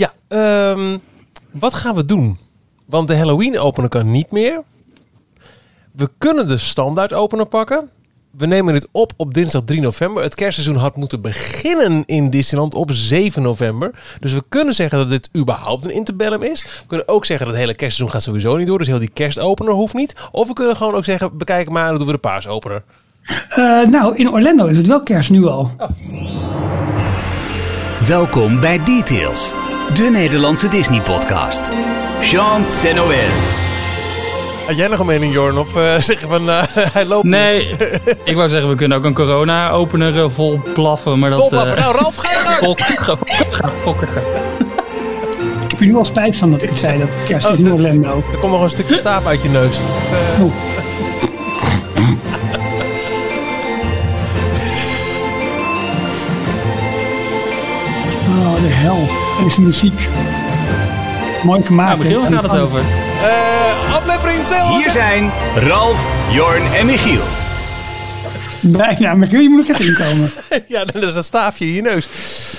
Ja, ehm, wat gaan we doen? Want de Halloween opener kan niet meer. We kunnen de standaard opener pakken. We nemen dit op op dinsdag 3 november. Het kerstseizoen had moeten beginnen in Disneyland op 7 november. Dus we kunnen zeggen dat dit überhaupt een interbellum is. We kunnen ook zeggen dat het hele kerstseizoen gaat sowieso niet door. Dus heel die kerstopener hoeft niet. Of we kunnen gewoon ook zeggen, bekijk maar, dan doen we de paasopener. Uh, nou, in Orlando is het wel kerst nu al. Oh. Welkom bij Details, de Nederlandse Disney-podcast. Jean Noël. Had jij nog een mening, Jorn? Of uh, zeg je van, uh, hij loopt Nee, ik wou zeggen, we kunnen ook een corona-opener uh, vol blaffen. Maar dat, vol blaffen? nou, Ralf, ga je. Ik heb je nu al spijt van dat ik zei dat kerst oh, is in Orlando. Er komt nog een stukje staaf uit je neus. Oh. Oh, de hel. Deze muziek. Mooi gemaakt. Nou, Michiel gaat het over. Uh, aflevering 200. Hier zijn Ralf, Jorn en Michiel. Bijna, maar je moet nog even inkomen. ja, dat is een staafje in je neus.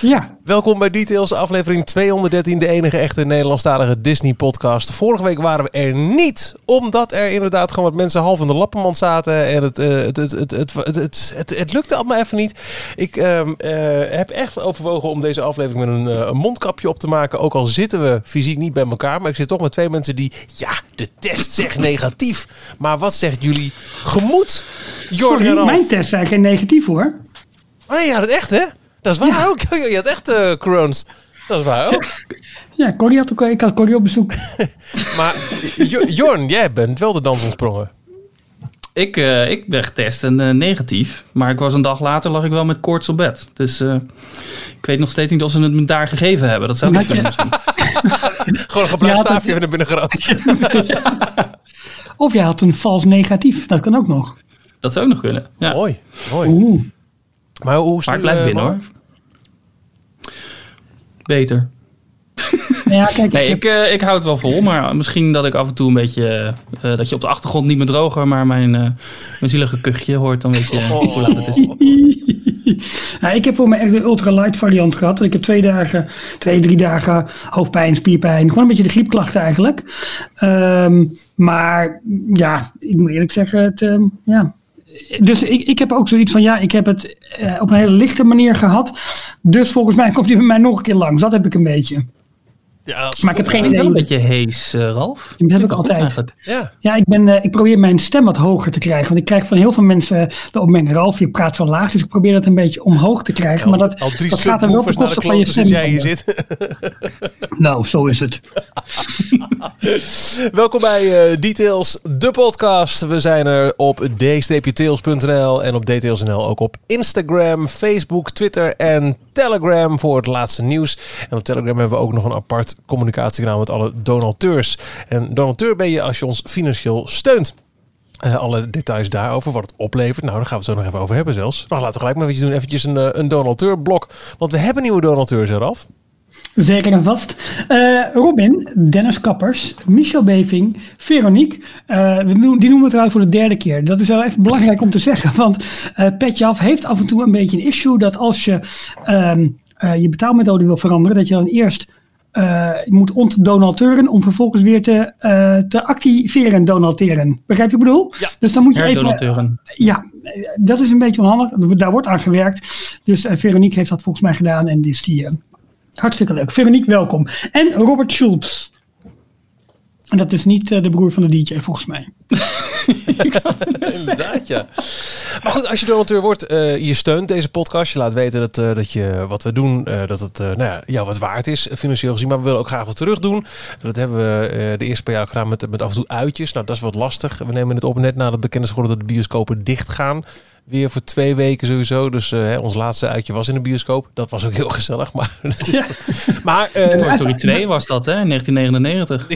Ja. Welkom bij Details, aflevering 213, de enige echte Nederlandstalige Disney-podcast. Vorige week waren we er niet, omdat er inderdaad gewoon wat mensen half in de lappenmand zaten. En het, uh, het, het, het, het, het, het, het, lukte allemaal even niet. Ik uh, uh, heb echt overwogen om deze aflevering met een, een, mondkapje op te maken. Ook al zitten we fysiek niet bij elkaar. Maar ik zit toch met twee mensen die, ja, de test zegt negatief. Maar wat zegt jullie gemoed? Jorgen mijn test zei geen negatief hoor. Oh nee, ja, dat echt hè? Dat is waar ook. Je had echt uh, corones. Dat is waar ook. Ja, Corrie had ook, ik had Corrie op bezoek. maar Jorn, jij bent wel de dans ontsprongen. Ik, uh, ik ben getest en uh, negatief. Maar ik was een dag later lag ik wel met koorts op bed. Dus uh, ik weet nog steeds niet of ze het me daar gegeven hebben. Dat zou niet kunnen Gewoon een gebruikt staafje binnen geramd. of jij had een vals negatief. Dat kan ook nog. Dat zou ook nog kunnen. Ja. Mooi, mooi. Oeh. Maar hoe maar het blijft binnen hoor. Beter. Ja, kijk, nee, ik, uh, ik hou het wel vol, maar misschien dat ik af en toe een beetje. Uh, dat je op de achtergrond niet meer droger, maar mijn, uh, mijn zielige kuchje hoort dan weet je oh. hoe laat het is. nou, ik heb voor mij echt de ultralight variant gehad. Ik heb twee dagen, twee, drie dagen hoofdpijn, spierpijn. Gewoon een beetje de griepklachten eigenlijk. Um, maar ja, ik moet eerlijk zeggen, het, um, ja, dus ik, ik heb ook zoiets van, ja, ik heb het uh, op een hele lichte manier gehad. Dus volgens mij komt hij bij mij nog een keer langs. Dat heb ik een beetje. Ja, maar ik heb geen idee. een beetje hees, uh, Ralf. Dat heb ik altijd. Ja, ja ik, ben, uh, ik probeer mijn stem wat hoger te krijgen. Want ik krijg van heel veel mensen de opmerking: Ralf, je praat zo laag. Dus ik probeer dat een beetje omhoog te krijgen. maar dat, dat gaat er wel op kosten van je stem. jij hier zit. nou, zo is het. Welkom bij uh, Details, de podcast. We zijn er op d-tails.nl en op details.nl ook op Instagram, Facebook, Twitter en Telegram voor het laatste nieuws. En op Telegram hebben we ook nog een apart communicatiekanaal met alle donateurs. En donateur ben je als je ons financieel steunt. Uh, alle details daarover, wat het oplevert. Nou, daar gaan we het zo nog even over hebben zelfs. Nou, laten we gelijk maar eventjes doen. Eventjes een, eh, een donateurblok. Want we hebben nieuwe donateurs eraf. Zeker en vast. Uh, Robin, Dennis Kappers, Michel Beving, Veronique. Die noemen we trouwens voor de derde keer. Dat is wel even belangrijk om te zeggen. Want uh, Petje Af heeft af en toe een beetje een issue dat als je ehm, je betaalmethode wil veranderen, dat je dan eerst uh, je moet ontdonateuren om vervolgens weer te, uh, te activeren donateren. Begrijp je wat ik bedoel? Ja, dus dan moet je even, ja, dat is een beetje onhandig. Daar wordt aan gewerkt. Dus uh, Veronique heeft dat volgens mij gedaan en is die hartstikke leuk. Veronique, welkom. En Robert Schultz. En dat is niet de broer van de DJ, volgens mij. Inderdaad, ja. Maar goed, als je donateur wordt, uh, je steunt deze podcast. Je laat weten dat, uh, dat je wat we doen, uh, dat het nou ja, jou wat waard is, financieel gezien. Maar we willen ook graag wat terug doen. Dat hebben we de eerste paar jaar gedaan met, met af en toe uitjes. Nou, dat is wat lastig. We nemen het op net nadat bekend is geworden dat de bioscopen dicht gaan. Weer voor twee weken sowieso. Dus uh, ons laatste uitje was in de bioscoop. Dat was ook heel gezellig. Maar, dat is... maar uh, Toy Story 2 was dat, hè? 1999.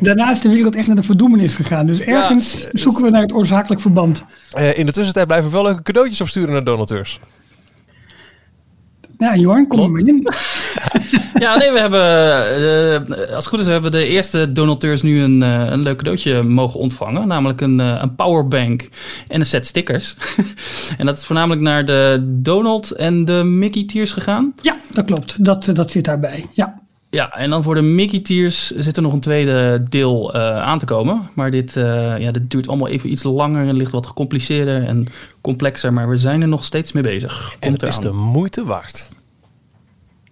Daarna is de wereld echt naar de verdoemenis gegaan. Dus ergens zoeken we naar het oorzakelijk verband. Uh, in de tussentijd blijven we wel leuke cadeautjes opsturen naar donateurs. Ja, Jorn, kom er maar in. Ja, nee, we hebben, eh, als het goed is, hebben de eerste donateurs nu een, eh, een leuk cadeautje mogen ontvangen. Namelijk een, eh, een powerbank en een set stickers. en dat is voornamelijk naar de Donald en de Mickey tiers gegaan. Ja, dat klopt. Dat, dat zit daarbij. Ja. Ja, en dan voor de Mickey tiers zit er nog een tweede deel eh, aan te komen. Maar dit, eh, ja, dit duurt allemaal even iets langer en ligt wat gecompliceerder en complexer. Maar we zijn er nog steeds mee bezig. En het is de moeite waard.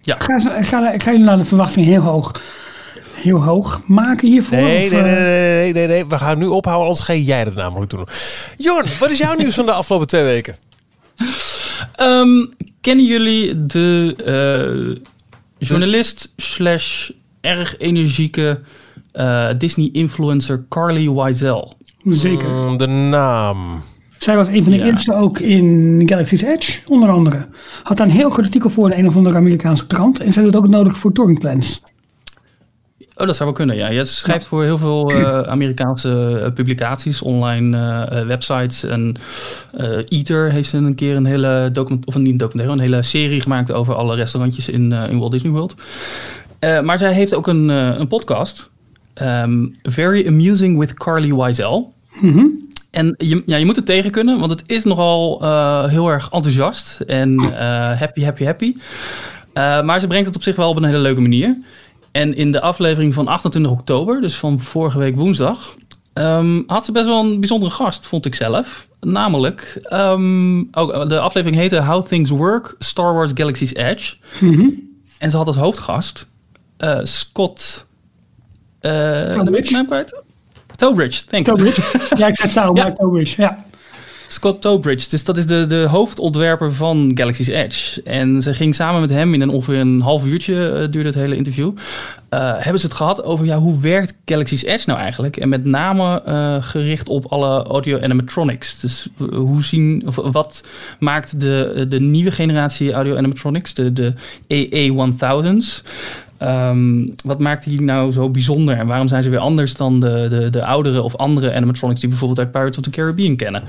Ja, Ik ga, ga, ik ga jullie laten de verwachting heel hoog, heel hoog maken hiervoor. Nee, of, nee, nee, eh, nee, nee, nee, nee. We gaan nu ophouden, anders ga jij dat namelijk doen. Jorn, wat is jouw nieuws van de afgelopen twee weken? Ehm, kennen jullie de eh, journalist slash erg energieke eh, Disney-influencer Carly Wiesel? Zeker. Mm, de naam. Zij was een van de Ja. eerste ook in Galaxy's Edge, onder andere. Had daar een heel groot artikel voor in een of andere Amerikaanse krant. En zij doet ook het nodige voor touring plans. Oh, dat zou wel kunnen, ja. ze schrijft voor heel veel eh, Amerikaanse eh, publicaties, online eh, websites. En eh Eater heeft een keer een hele document, of niet een documentaire, een hele serie gemaakt over alle restaurantjes in, in Walt Disney World. Maar zij heeft ook een, een podcast. ehm, Very Amusing with Carly Wiesel. En je, ja, je moet het tegen kunnen, want het is nogal heel erg enthousiast en happy, happy, happy. Maar ze brengt het op zich wel op een hele leuke manier. En in de aflevering van 28 oktober, dus van vorige week woensdag, ehm, had ze best wel een bijzondere gast, vond ik zelf. Namelijk, ehm, ook, de aflevering heette How Things Work, Star Wars Galaxy's Edge. En ze had als hoofdgast eh, Scott... eh Tobridge. zijn naam kwijt? Tobridge, thanks. Tobridge. ja, ik zei touw, Ja. maar Tobridge. Ja. Scott Tobridge, dus dat is de, de hoofdontwerper van Galaxy's Edge. En ze ging samen met hem in een ongeveer een half uurtje, eh, duurde het hele interview, eh, hebben ze het gehad over ja, hoe werkt Galaxy's Edge nou eigenlijk? En met name eh, gericht op alle audio animatronics. Dus hoe zien, of wat maakt de, de nieuwe generatie audio animatronics, de, de AA1000's, Ehm, wat maakt die nou zo bijzonder en waarom zijn ze weer anders dan de, de, de oudere of andere animatronics die bijvoorbeeld uit Pirates of the Caribbean kennen?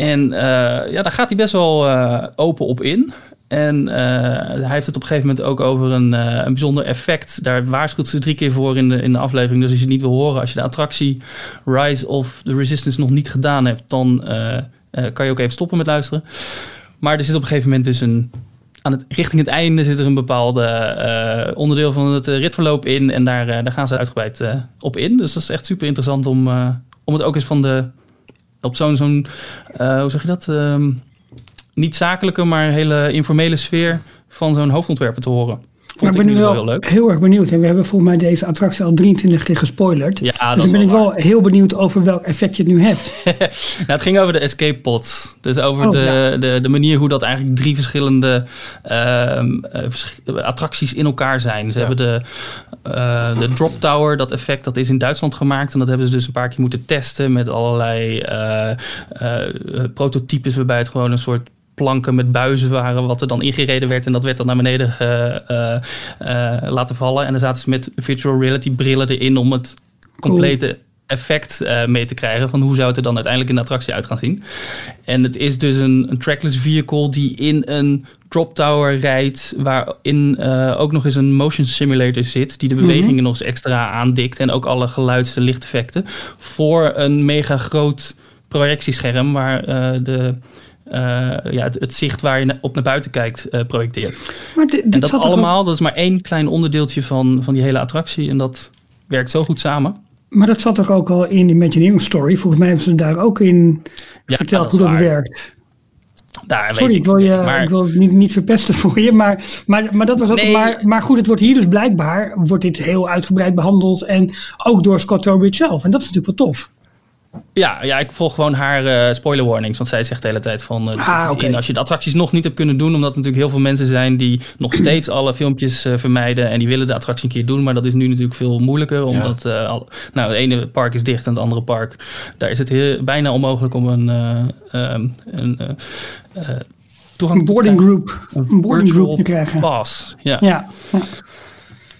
En eh, ja, daar gaat hij best wel eh, open op in. En eh, hij heeft het op een gegeven moment ook over een, een bijzonder effect. Daar waarschuwt ze drie keer voor in de, in de aflevering. Dus als je het niet wil horen, als je de attractie Rise of the Resistance nog niet gedaan hebt, dan kan je ook even stoppen met luisteren. Maar er zit op een gegeven moment dus een. Aan het, richting het einde zit er een bepaalde onderdeel van het ritverloop in. En daar, daar gaan ze uitgebreid op in. Dus dat is echt super interessant om, om het ook eens van de. Op zo'n. zo'n eh, hoe zeg je dat? Ehm, niet zakelijke, maar hele informele sfeer van zo'n hoofdontwerper te horen. Vond Maar ik ben nu wel heel leuk. heel erg benieuwd. En we hebben volgens mij deze attractie al 23 keer gespoilerd. Ja, dat dus dan ben ik wel heel benieuwd over welk effect je het nu hebt. Nou, het ging over de escape pods. Dus over Oh, de, ja. de, de manier hoe dat eigenlijk drie verschillende ehm, eh, attracties in elkaar zijn. Ze Ja. hebben de, eh, de drop tower, dat effect, dat is in Duitsland gemaakt. En dat hebben ze dus een paar keer moeten testen met allerlei eh, eh, prototypes waarbij het gewoon een soort planken met buizen waren, wat er dan ingereden werd. En dat werd dan naar beneden laten vallen. En dan zaten ze met virtual reality brillen erin om het complete effect eh, mee te krijgen van hoe zou het er dan uiteindelijk in de attractie uit gaan zien. En het is dus een, een trackless vehicle die in een drop tower rijdt, waarin eh, ook nog eens een motion simulator zit, die de bewegingen nog eens extra aandikt en ook alle geluids- en lichteffecten voor een mega groot projectiescherm waar eh, de ja, het, het zicht waar je op naar buiten kijkt projecteert. Maar dit, En dat ook- allemaal, dat is maar één klein onderdeeltje van, van die hele attractie. En dat werkt zo goed samen. Maar dat zat toch ook al in de Imagineering Story? Volgens mij hebben ze daar ook in Ja, verteld dat hoe dat waar. werkt. Daar weet Sorry, ik wil, je, maar- ik wil het niet, niet verpesten voor je, maar, maar, maar dat was ook. Nee. Maar, maar goed, het wordt hier dus blijkbaar wordt dit heel uitgebreid behandeld en ook door Scott Tobridge zelf. En dat is natuurlijk wel tof. Ja, ja, ik volg gewoon haar eh, spoiler warnings. Want zij zegt de hele tijd van... er Ah, in als je de attracties nog niet hebt kunnen doen... omdat er natuurlijk heel veel mensen zijn... die nog steeds alle filmpjes eh, vermijden... en die willen de attractie een keer doen. Maar dat is nu natuurlijk veel moeilijker. Omdat al, nou, het ene park is dicht en het andere park... daar is het heel, bijna onmogelijk om een... eh, ehm, een toegang Een boarding group, een boarding group te krijgen. Pass, ja. Ja, ja.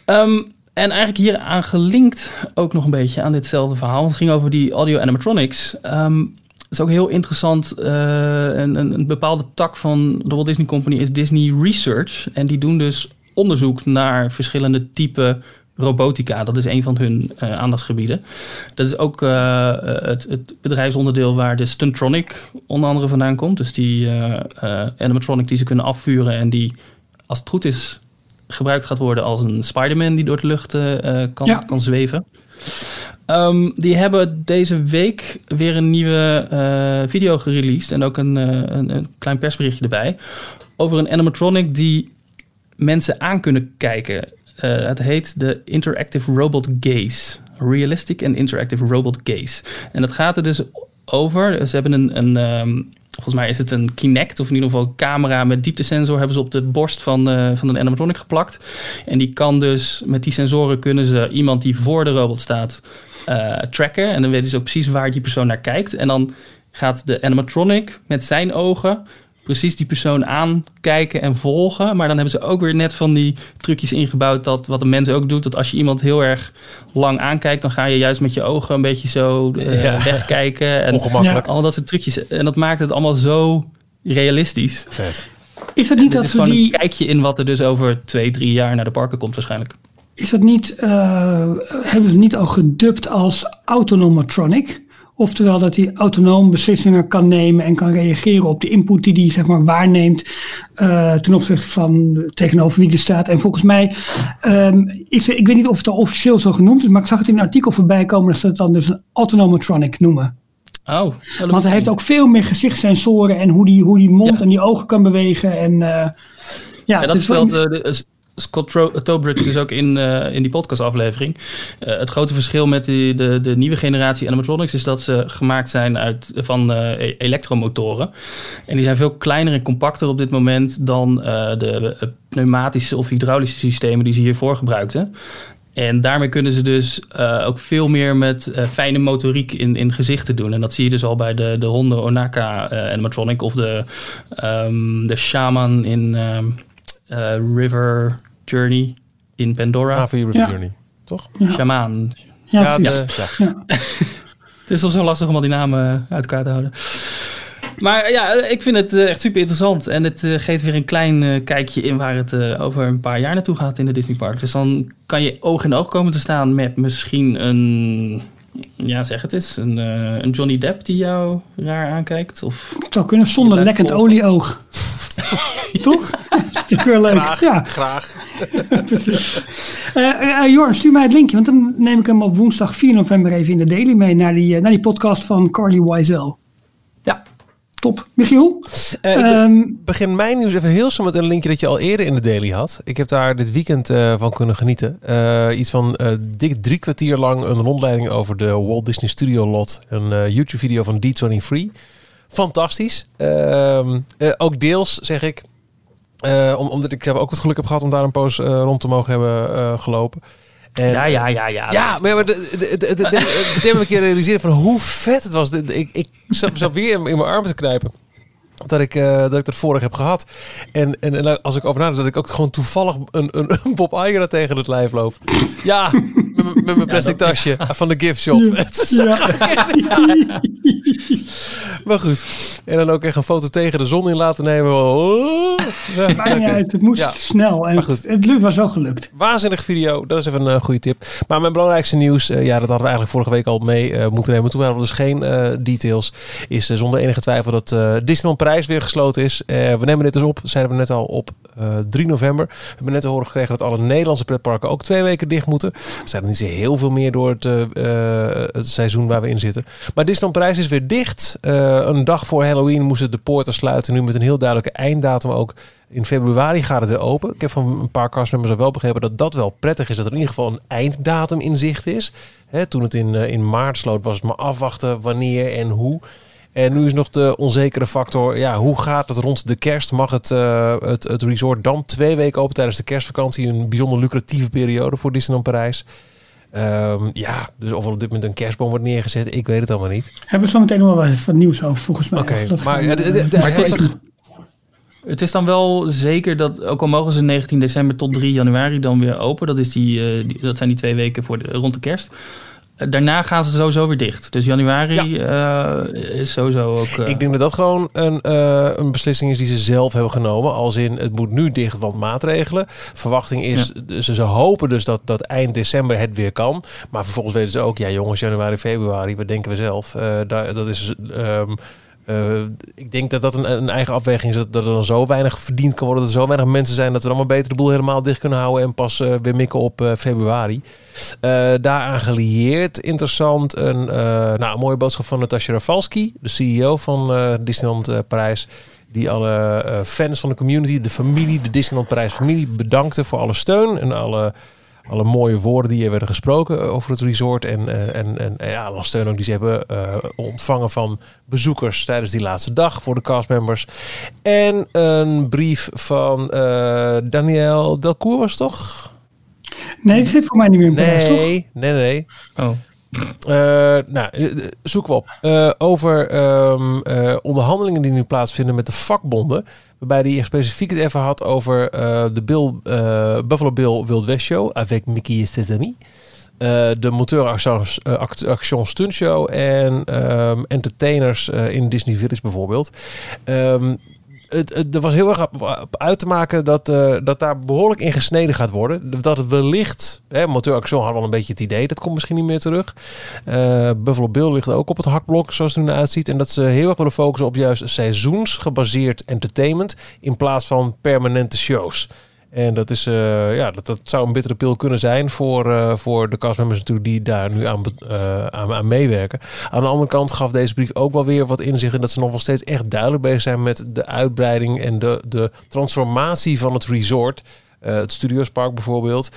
Ehm, en eigenlijk hier aan gelinkt ook nog een beetje aan ditzelfde verhaal. Het ging over die audio animatronics. Ehm, het is ook heel interessant. eh, een, een, een bepaalde tak van de Walt Disney Company is Disney Research. En die doen dus onderzoek naar verschillende typen robotica. Dat is een van hun uh, aandachtsgebieden. Dat is ook uh, het, het, bedrijfsonderdeel waar de Stuntronic onder andere vandaan komt. Dus die animatronic die ze kunnen afvuren en die, als het goed is, gebruikt gaat worden als een Spider-Man die door de lucht kan, ja. kan zweven. Um, die hebben deze week weer een nieuwe video gereleased en ook een, een, een klein persberichtje erbij over een animatronic die mensen aan kunnen kijken. Uh, het heet de Interactive Robot Gaze. Realistic and Interactive Robot Gaze. En dat gaat er dus over. Ze hebben een, een um, volgens mij is het een Kinect, of in ieder geval een camera met dieptesensor, hebben ze op de borst van, uh, van een animatronic geplakt. En die kan dus, met die sensoren kunnen ze iemand die voor de robot staat uh, tracken. En dan weten ze ook precies waar die persoon naar kijkt. En dan gaat de animatronic met zijn ogen precies die persoon aankijken en volgen. Maar dan hebben ze ook weer net van die trucjes ingebouwd dat wat de mens ook doet. Dat als je iemand heel erg lang aankijkt, dan ga je juist met je ogen een beetje zo uh, ja. wegkijken. En Ongemakkelijk. al dat soort trucjes. En dat maakt het allemaal zo realistisch. Vet. Is dat niet dat is ze die... een kijkje in wat er dus over twee, drie jaar naar de parken komt waarschijnlijk. Is dat niet... Uh, hebben ze niet al gedubt als autonomatronic? Oftewel dat hij autonoom beslissingen kan nemen en kan reageren op de input die hij zeg maar, waarneemt uh, ten opzichte van tegenover wie er staat. En volgens mij, um, is, ik weet niet of het al officieel zo genoemd is, maar ik zag het in een artikel voorbij komen dat ze het dan dus een autonomatronic noemen. Oh, Want hij heeft ook veel meer gezichtssensoren en hoe die, hoe die mond ja. en die ogen kan bewegen. En, uh, ja, ja, dat uh, Scott Tobridge dus ook in, uh, in die podcastaflevering. Uh, het grote verschil met die, de, de nieuwe generatie animatronics is dat ze gemaakt zijn uit, van uh, elektromotoren. En die zijn veel kleiner en compacter op dit moment dan de pneumatische of hydraulische systemen die ze hiervoor gebruikten. En daarmee kunnen ze dus ook veel meer met fijne motoriek in, in gezichten doen. En dat zie je dus al bij de, de Honda Onaka uh, animatronic of de, um, de Shaman in um, River Journey in Pandora. Ah, River ja. Journey, toch? Ja. Shaman. Ja, Ja, precies. de, ja. Ja. Het is wel zo lastig om al die namen uit elkaar te houden. Maar ja, ik vind het eh, echt super interessant. En het eh, geeft weer een klein eh, kijkje in waar het over een paar jaar naartoe gaat in de Disney Park. Dus dan kan je oog in oog komen te staan met misschien een. Ja, zeg het eens. Een, een Johnny Depp die jou raar aankijkt. Of Het zou kunnen zonder lekkend volgen. olieoog. Toch? Dat is natuurlijk wel leuk. Graag, Ja, graag. precies. Eh eh, Jorn, stuur mij het linkje, want dan neem ik hem op woensdag 4 november even in de daily mee naar die, naar die podcast van Carly Wiesel. Ja. Top. Michiel? Ik Ehm, begin mijn nieuws even heel snel met een linkje dat je al eerder in de daily had. Ik heb daar dit weekend eh, van kunnen genieten. Eh, iets van eh, dik drie kwartier lang een rondleiding over de Walt Disney Studio lot. Een eh, YouTube video van D23. Fantastisch. Ehm, eh, ook deels zeg ik. eh, om, omdat ik zelf ook het geluk heb gehad om daar een poos eh, rond te mogen hebben eh, gelopen. En, Ja, ja, ja, ja. ja, maar, maar de, de, de, de, de, de, de, een keer realiseren van hoe vet het was. De- de- ik, ik zat mezelf weer in, in mijn armen te knijpen. Dat ik, eh, dat ik dat vorig heb gehad. En, en, en als ik over nadenk, dat ik ook gewoon toevallig een, een, een Bob Iger tegen het lijf loop. Ja, met, mijn- met mijn plastic dat- tasje van de gift shop. Ja. Maar goed. En dan ook echt een foto tegen de zon in laten nemen. Oh. Ja, Maakt niet oké. uit, het moest Ja. snel. En Maar het, goed. het lukt, was wel gelukt. Waanzinnig video. Dat is even een eh, goede tip. Maar mijn belangrijkste nieuws, eh, ja, dat hadden we eigenlijk vorige week al mee eh, moeten nemen. Toen hadden we dus geen details. Is zonder enige twijfel dat Disneyland Parijs weer gesloten is. We nemen dit dus op, zeiden we net al, op eh 3 november. We hebben net te horen gekregen dat alle Nederlandse pretparken ook twee weken dicht moeten. Er zijn er niet zo heel veel meer door het, het seizoen waar we in zitten. Maar Disneyland Parijs is weer dicht. Eh, een dag voor Halloween moesten de poorten sluiten. Nu met een heel duidelijke einddatum ook. In februari gaat het weer open. Ik heb van een paar castmembers wel begrepen dat dat wel prettig is. Dat er in ieder geval een einddatum in zicht is. Hè, toen het in, eh, in maart sloot was het maar afwachten wanneer en hoe. En nu is nog de onzekere factor, ja, hoe gaat het rond de kerst? Mag het, eh, het, het resort dan twee weken open tijdens de kerstvakantie? Een bijzonder lucratieve periode voor Disneyland Parijs. Ehm, ja, dus of er op dit moment een kerstboom wordt neergezet, ik weet het allemaal niet. Hebben we zo meteen nog wel wat nieuws over, volgens mij. Oké, maar gaan ja, we, de- de- de- het is bespreken. Het is dan wel zeker dat, ook al mogen ze 19 december tot 3 januari dan weer open. Dat, is die, eh, die- dat zijn die twee weken voor de, rond de kerst. Daarna gaan ze sowieso weer dicht. Dus januari eh, is sowieso ook... eh, Ik denk dat dat gewoon een, eh, een beslissing is die ze zelf hebben genomen. Als in, het moet nu dicht, want maatregelen. Verwachting is, ze, ze hopen dus dat, dat eind december het weer kan. Maar vervolgens weten ze ook, ja jongens, januari, februari, wat denken we zelf? Eh, daar, dat is... ehm, eh, ik denk dat dat een, een eigen afweging is. Dat, er dan zo weinig verdiend kan worden. Dat er zo weinig mensen zijn. Dat we dan maar beter de boel helemaal dicht kunnen houden. En pas eh, weer mikken op eh, februari. Daaraan gelieerd. Interessant. Een, nou, een mooie boodschap van Natasja Rafalski. De CEO van Disneyland Parijs. Die alle fans van de community. De familie. De Disneyland Parijs familie. Bedankte voor alle steun. En alle alle mooie woorden die er werden gesproken eh, over het resort. En, eh, en, en, en ja, alle steun ook die ze hebben eh, ontvangen van bezoekers tijdens die laatste dag voor de castmembers. En een brief van eh Daniel Delcourt was het toch? Nee, die zit voor mij niet meer in Parijs, toch? Nee, nee, nee. oh. Eh, nou, eh, zoeken we op. Eh, over ehm, eh, onderhandelingen die nu plaatsvinden met de vakbonden. Waarbij hij specifiek het even had over eh, de Bill, eh, Buffalo Bill Wild West Show. Avec Mickey et ses amis. Eh, de Monteur Action, eh, Act- Action Stunt Show. En ehm, entertainers eh, in Disney Village bijvoorbeeld. Ehm, het, er was heel erg op, uit te maken dat, eh, dat daar behoorlijk in gesneden gaat worden. Dat het wellicht, hè, Moteur Action had al een beetje het idee, dat komt misschien niet meer terug. Eh, Buffalo Bill ligt ook op het hakblok, zoals het er nu uitziet. En dat ze heel erg willen focussen op juist seizoensgebaseerd entertainment in plaats van permanente shows. En dat, is, eh, ja, dat, dat zou een bittere pil kunnen zijn voor, eh, voor de castmembers natuurlijk die daar nu aan, eh, aan, aan meewerken. Aan de andere kant gaf deze brief ook wel weer wat inzicht in dat ze nog wel steeds echt duidelijk bezig zijn met de uitbreiding en de, de transformatie van het resort. Eh, het Studiospark bijvoorbeeld.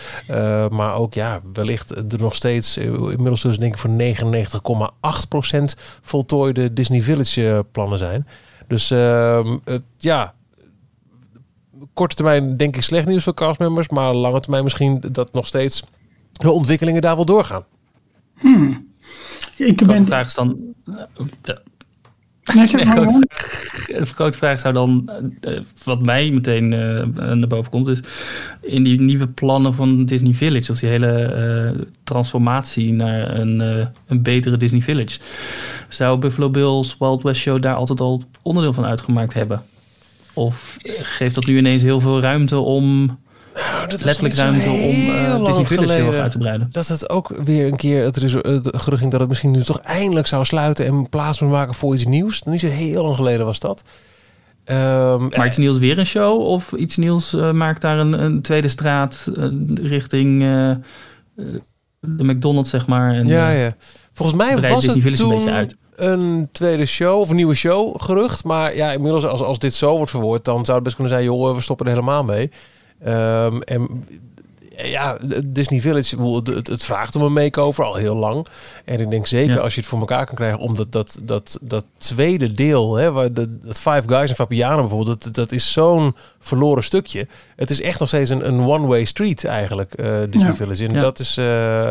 Maar ook ja, wellicht er nog steeds inmiddels dus denk ik voor 99,8% voltooide Disney Village plannen zijn. Dus ehm, ja, korte termijn denk ik slecht nieuws voor castmembers. Maar lange termijn misschien dat nog steeds de ontwikkelingen daar wel doorgaan. Ik De grote ben... vraag is dan... eh, de- Nee, zeg Nee, maar, grote, Ron. vraag, de grote vraag zou dan, eh, wat mij meteen eh, naar boven komt, is in die nieuwe plannen van Disney Village, of die hele eh, transformatie naar een, eh, een betere Disney Village, zou Buffalo Bill's Wild West Show daar altijd al onderdeel van uitgemaakt hebben? Of geeft dat nu ineens heel veel ruimte om, Nou, dat letterlijk ruimte om heel eh, Disney Village heel erg uit te breiden? Dat het ook weer een keer het, het gerucht ging dat het misschien nu toch eindelijk zou sluiten en plaats moet maken voor iets nieuws. Niet zo heel lang geleden was dat. Ehm, Maar iets nieuws weer een show? Of iets nieuws eh, maakt daar een, een tweede straat richting eh, de McDonald's, zeg maar. En, ja, ja. Volgens mij was Disney het Village een toen beetje uit. Een tweede show of een nieuwe show gerucht. Maar ja, inmiddels als, als dit zo wordt verwoord, dan zou het best kunnen zijn, joh, we stoppen er helemaal mee. Ehm, en ja, Disney Village, het, het vraagt om een makeover al heel lang. En ik denk zeker Ja. als je het voor elkaar kan krijgen, om dat, dat, dat, tweede deel, hè, waar de, dat Five Guys en Fabiana bijvoorbeeld, dat, dat is zo'n verloren stukje. Het is echt nog steeds een, een one-way street eigenlijk, eh, Disney Ja. Village. En Ja. dat is... eh,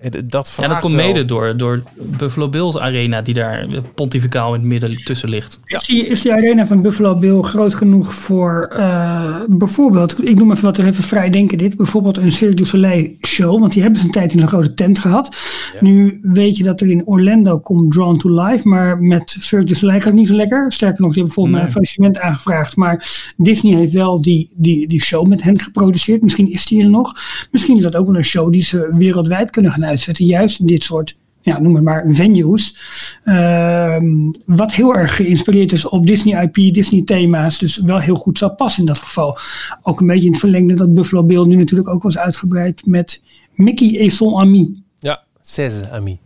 en dat Ja, dat komt wel- mede door, door Buffalo Bills Arena, die daar eh, pontificaal in het midden tussen ligt. Is, die, is die arena van Buffalo Bill groot genoeg voor eh, bijvoorbeeld, ik noem even wat er even vrij denken dit, bijvoorbeeld een Cirque du Soleil show, want die hebben ze een tijd in een grote tent gehad. Nu weet je dat er in Orlando komt Drawn to Life, maar met Cirque du Soleil gaat het niet zo lekker. Sterker nog, die hebben volgens mij een faillissement aangevraagd, maar Disney heeft wel die, die, die show met hen geproduceerd. Misschien is die er nog. Misschien is dat ook wel een show die ze wereldwijd kunnen gaan uitzetten, juist in dit soort ja, noem het maar, venues. Ehm, wat heel erg geïnspireerd is op Disney IP, Disney thema's. Dus wel heel goed zou passen in dat geval. Ook een beetje in het verlengde dat Buffalo Bill nu natuurlijk ook was uitgebreid met Mickey et son ami. Ja, 16 ami.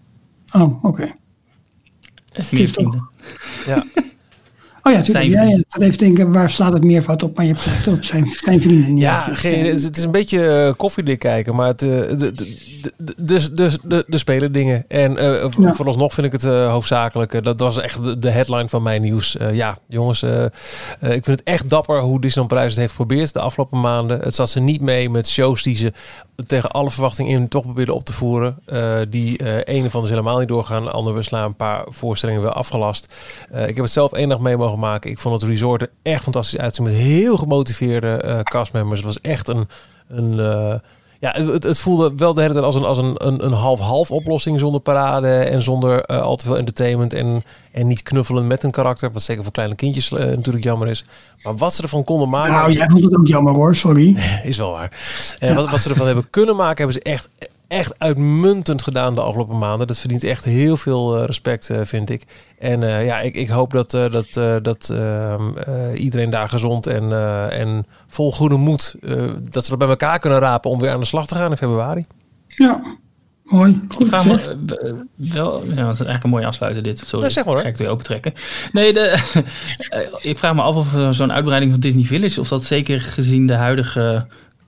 Oh, oké. Vrienden. Ja. Oh ja, Zijn. Ja, ja, zat even denken, waar slaat het meervoud op? Maar je hebt gelijk op zijn, zijn vrienden. Ja, dus, geen, het, is- het een beetje eh, koffiedik kijken, maar het, eh, de, de, de, de, de, de, de spelen dingen. En v- Ja. vooralsnog vind ik het eh, hoofdzakelijk. dat was echt de, de headline van mijn nieuws. Ja, jongens, ik vind het echt dapper hoe Disneyland Parijs het heeft geprobeerd de afgelopen maanden. Het zat ze niet mee met shows die ze tegen alle verwachtingen in toch probeerden op te voeren. Die ene van is helemaal niet doorgaan. De andere slaan een paar voorstellingen weer afgelast. Ik heb het zelf één dag mee mogen maken. Ik vond het resort er echt fantastisch uitzien met heel gemotiveerde eh castmembers. Het was echt een, een, eh, Ja, het, het voelde wel de hele tijd als een, als een, een, een half-half oplossing zonder parade en zonder eh, al te veel entertainment en, en niet knuffelen met een karakter, wat zeker voor kleine kindjes natuurlijk jammer is. Maar wat ze ervan konden maken, Nou, jij vond het ook jammer hoor, sorry. is wel waar. En wat, wat ze ervan hebben kunnen maken, hebben ze echt, echt uitmuntend gedaan de afgelopen maanden. Dat verdient echt heel veel eh, respect, eh, vind ik. En eh, ja, ik, ik hoop dat, eh, dat, eh, dat ehm, eh, iedereen daar gezond en, eh, en vol goede moed, eh, dat ze dat bij elkaar kunnen rapen om weer aan de slag te gaan in februari. Ja, mooi. Ik Goed vraag me wel, ja, dat is eigenlijk een mooie afsluiter dit. Sorry, Ja, zeg maar, hoor. ga ik weer opentrekken. Nee, de, ik vraag me af of zo'n uitbreiding van Disney Village, of dat zeker gezien de huidige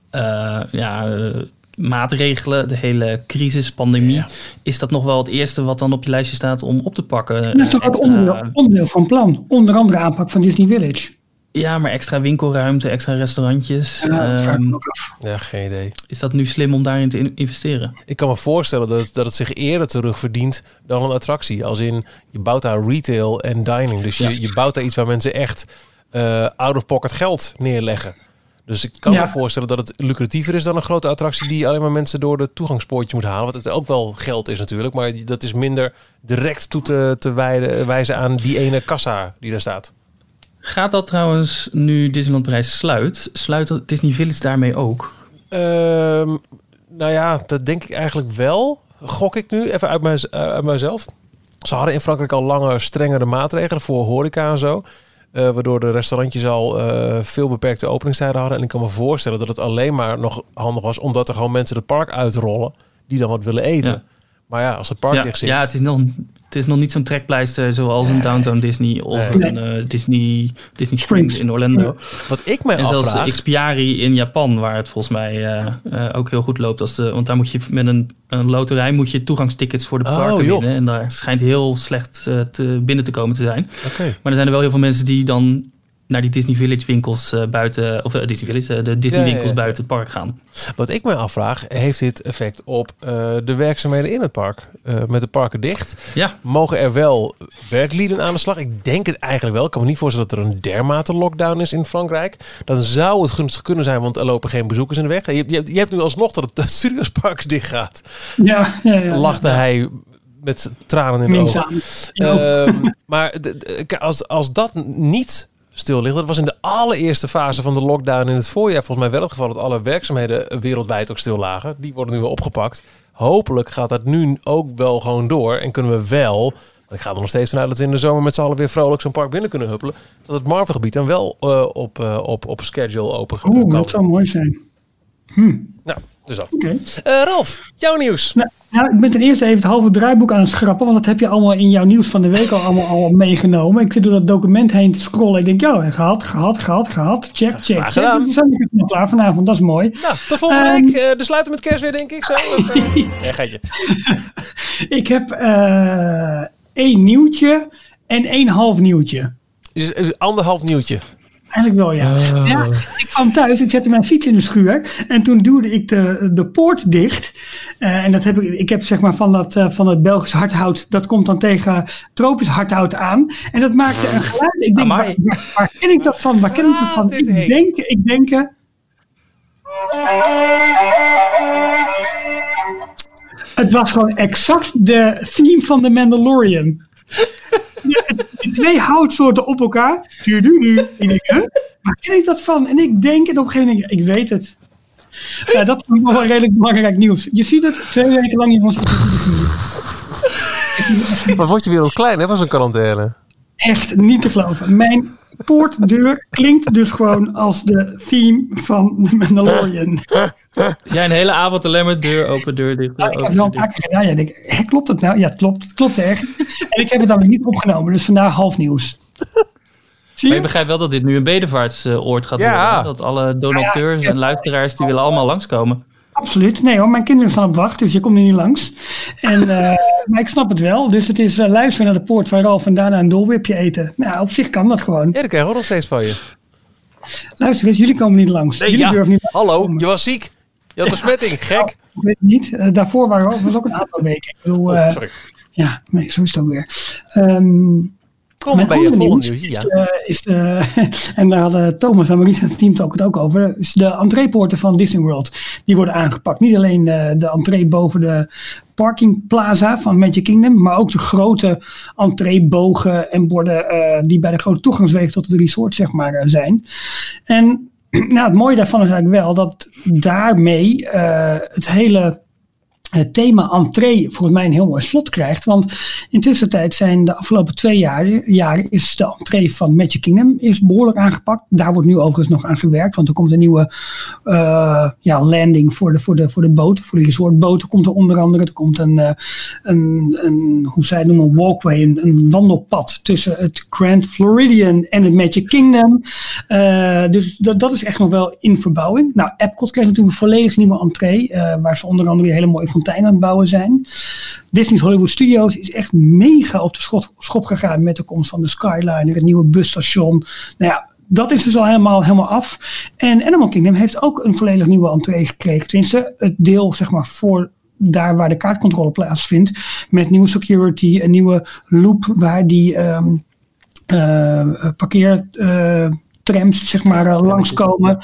eh, ja, eh, maatregelen, de hele crisis, pandemie, Ja. is dat nog wel het eerste wat dan op je lijstje staat om op te pakken? Dat is toch ook Extra- onderdeel, onderdeel van plan. Onder andere aanpak van Disney Village. Ja, maar extra winkelruimte, extra restaurantjes. Ja, Ehm. Ja, geen idee. is dat nu slim om daarin te in- investeren? Ik kan me voorstellen dat het, dat het zich eerder terug verdient dan een attractie. Als in, je bouwt daar retail en dining. Dus je, Ja. je bouwt daar iets waar mensen echt eh, out-of-pocket geld neerleggen. Dus ik kan Ja. me voorstellen dat het lucratiever is dan een grote attractie... die alleen maar mensen door de toegangspoortje moet halen. Wat het ook wel geld is natuurlijk. Maar dat is minder direct toe te, te wijden, wijzen aan die ene kassa die daar staat. Gaat dat trouwens, nu Disneyland Parijs sluit, sluit Disney Village daarmee ook? Ehm, nou ja, dat denk ik eigenlijk wel. Gok ik nu even uit, mijn, eh, uit mijzelf. Ze hadden in Frankrijk al langer strengere maatregelen voor horeca en zo. Eh, waardoor de restaurantjes al eh, veel beperkte openingstijden hadden. En ik kan me voorstellen dat het alleen maar nog handig was... omdat er gewoon mensen het park uitrollen die dan wat willen eten. Ja. Maar ja, als het park Ja, dicht zit... ja het, is nog, is nog niet zo'n trekpleister zoals een Downtown Disney of Nee. een eh, Disney, Disney Springs in Orlando. Wat ik mij En zelfs afvraag... de Xpiari in Japan, waar het volgens mij eh, eh, ook heel goed loopt. Als de, want daar moet je met een, een loterij moet je toegangstickets voor de Oh, parken winnen. En daar schijnt heel slecht te, binnen te komen te zijn. Oké. Maar er zijn er wel heel veel mensen die dan naar die Disney Village winkels eh, buiten, of eh, Disney Village, eh, de Disney Ja, ja, winkels ja. buiten het park gaan. Wat ik mij afvraag, heeft dit effect op eh, de werkzaamheden in het park? Eh, met de parken dicht, Ja, mogen er wel werklieden aan de slag? Ik denk het eigenlijk wel. Ik kan me niet voorstellen dat er een dermate lockdown is in Frankrijk. Dan zou het gunstig kunnen zijn, want er lopen geen bezoekers in de weg. Je, hebt- je, hebt, je hebt nu alsnog dat het Studiospark dicht gaat. Ja, ja, ja. Lachte hij met tranen in de ogen. Ja. Ehm, maar als, als dat niet stil ligt, dat was in de allereerste fase van de lockdown in het voorjaar volgens mij wel het geval dat alle werkzaamheden wereldwijd ook stil lagen. Die worden nu weer opgepakt. Hopelijk gaat dat nu ook wel gewoon door en kunnen we wel, ik ga er nog steeds vanuit dat we in de zomer met z'n allen weer vrolijk zo'n park binnen kunnen huppelen, dat het Marvel-gebied dan wel eh, op, eh, op, op schedule open kan. Oeh, dat zou mooi zijn. Nou, dus dat. Eh, Ralf, jouw nieuws. Nou, nou, ik ben ten eerste even het halve draaiboek aan het schrappen, want dat heb je allemaal in jouw nieuws van de week al allemaal al meegenomen. Ik zit door dat document heen te scrollen. Ik denk, ja, gehad, gehad, gehad, gehad. Check, check, graag gedaan. Dus ik nog klaar vanavond, dat is mooi. Nou, tot volgende Ehm. week. Eh, de sluiten met kerst weer, denk ik. Zo. Of, eh, geitje. Ik heb één nieuwtje en één half nieuwtje. Dus, eh, anderhalf nieuwtje. Eigenlijk wel, ja. ja. Ik kwam thuis, ik zette mijn fiets in de schuur. En toen duwde ik de, de poort dicht. Eh, en dat heb ik, ik heb zeg maar van, dat, eh, van het Belgisch hardhout, dat komt dan tegen tropisch hardhout aan. En dat maakte een geluid. Ik denk, waar, Amai. waar, waar ken ik dat van? Waar ken ik dat van? Ah, dit Ik denk, ik denk... eh, Het was gewoon exact de theme van The Mandalorian. Die twee houtsoorten op elkaar. Du, du, du. Ik denk, huh? Waar ken ik dat van? En ik denk, en op een gegeven moment denk ik, ik weet het. Ja, dat is nog wel redelijk belangrijk nieuws. Je ziet het, twee weken lang is niet- Maar word je weer klein, hè, van zo'n quarantaine? Echt niet te geloven. Mijn poortdeur klinkt dus gewoon als de theme van The Mandalorian. Jij een hele avond alleen maar deur open, deur dicht. Deur ik heb wel een deur paar keer gedaan. Ja, ik denk, hè, klopt het nou? Ja, het klopt. Het klopt echt. En ik heb het dan weer niet opgenomen. Dus vandaar half nieuws. Zie Maar je? begrijpt wel dat dit nu een bedevaartsoord gaat Ja. worden. hè? Dat alle donateurs en luisteraars die willen allemaal langskomen. Absoluut. Nee hoor, mijn kinderen staan op wacht, dus je komt er niet langs. En, eh, maar ik snap het wel. Dus het is eh, luisteren naar de poort van Ralf en daarna een dolwipje eten. Nou, op zich kan dat gewoon. Ja, krijgen we nog steeds van je. Luister eens, jullie komen niet langs. Nee, jullie ja. durven niet Hallo, je was ziek. Je had besmetting, gek. Ik weet het niet. Eh, daarvoor waren we was ook een aantal weken. Ik bedoel, Oh, eh, sorry. ja, nee, zo is het ook weer. Ehm, Kom Mijn bij je andere volgende nieuws nieuwtje. is, Ja. eh, is de, en daar hadden Thomas en Maurice en het team het ook, het ook over, is de entreepoorten van Disney World. Die worden aangepakt. Niet alleen eh, de entree boven de parkingplaza van Magic Kingdom, maar ook de grote entreebogen en borden eh, die bij de grote toegangswegen tot het resort zeg maar eh, zijn. En nou, het mooie daarvan is eigenlijk wel dat daarmee eh, het hele het thema entree volgens mij een heel mooi slot krijgt. Want intussen tijd zijn de afgelopen twee jaar, jaren is de entree van Magic Kingdom is behoorlijk aangepakt. Daar wordt nu overigens nog aan gewerkt. Want er komt een nieuwe eh, ja, landing voor de, voor, de, voor de boten. Voor resortboten komt er onder andere. Er komt een, eh, een, een hoe zij noemen, walkway. Een, een wandelpad tussen het Grand Floridian en het Magic Kingdom. Eh, dus dat, dat is echt nog wel in verbouwing. Nou, Epcot krijgt natuurlijk een volledig nieuwe entree. waar ze onder andere hele mooie fonteinen aan het bouwen zijn. Disney's Hollywood Studios is echt mega op de schop gegaan met de komst van de Skyliner, het nieuwe busstation. Nou ja, dat is dus al helemaal, helemaal af. En Animal Kingdom heeft ook een volledig nieuwe entree gekregen. Tenminste, het deel zeg maar voor daar waar de kaartcontrole plaatsvindt. Met nieuwe security, een nieuwe loop waar die eh, parkeer... eh, trams zeg maar eh, langskomen.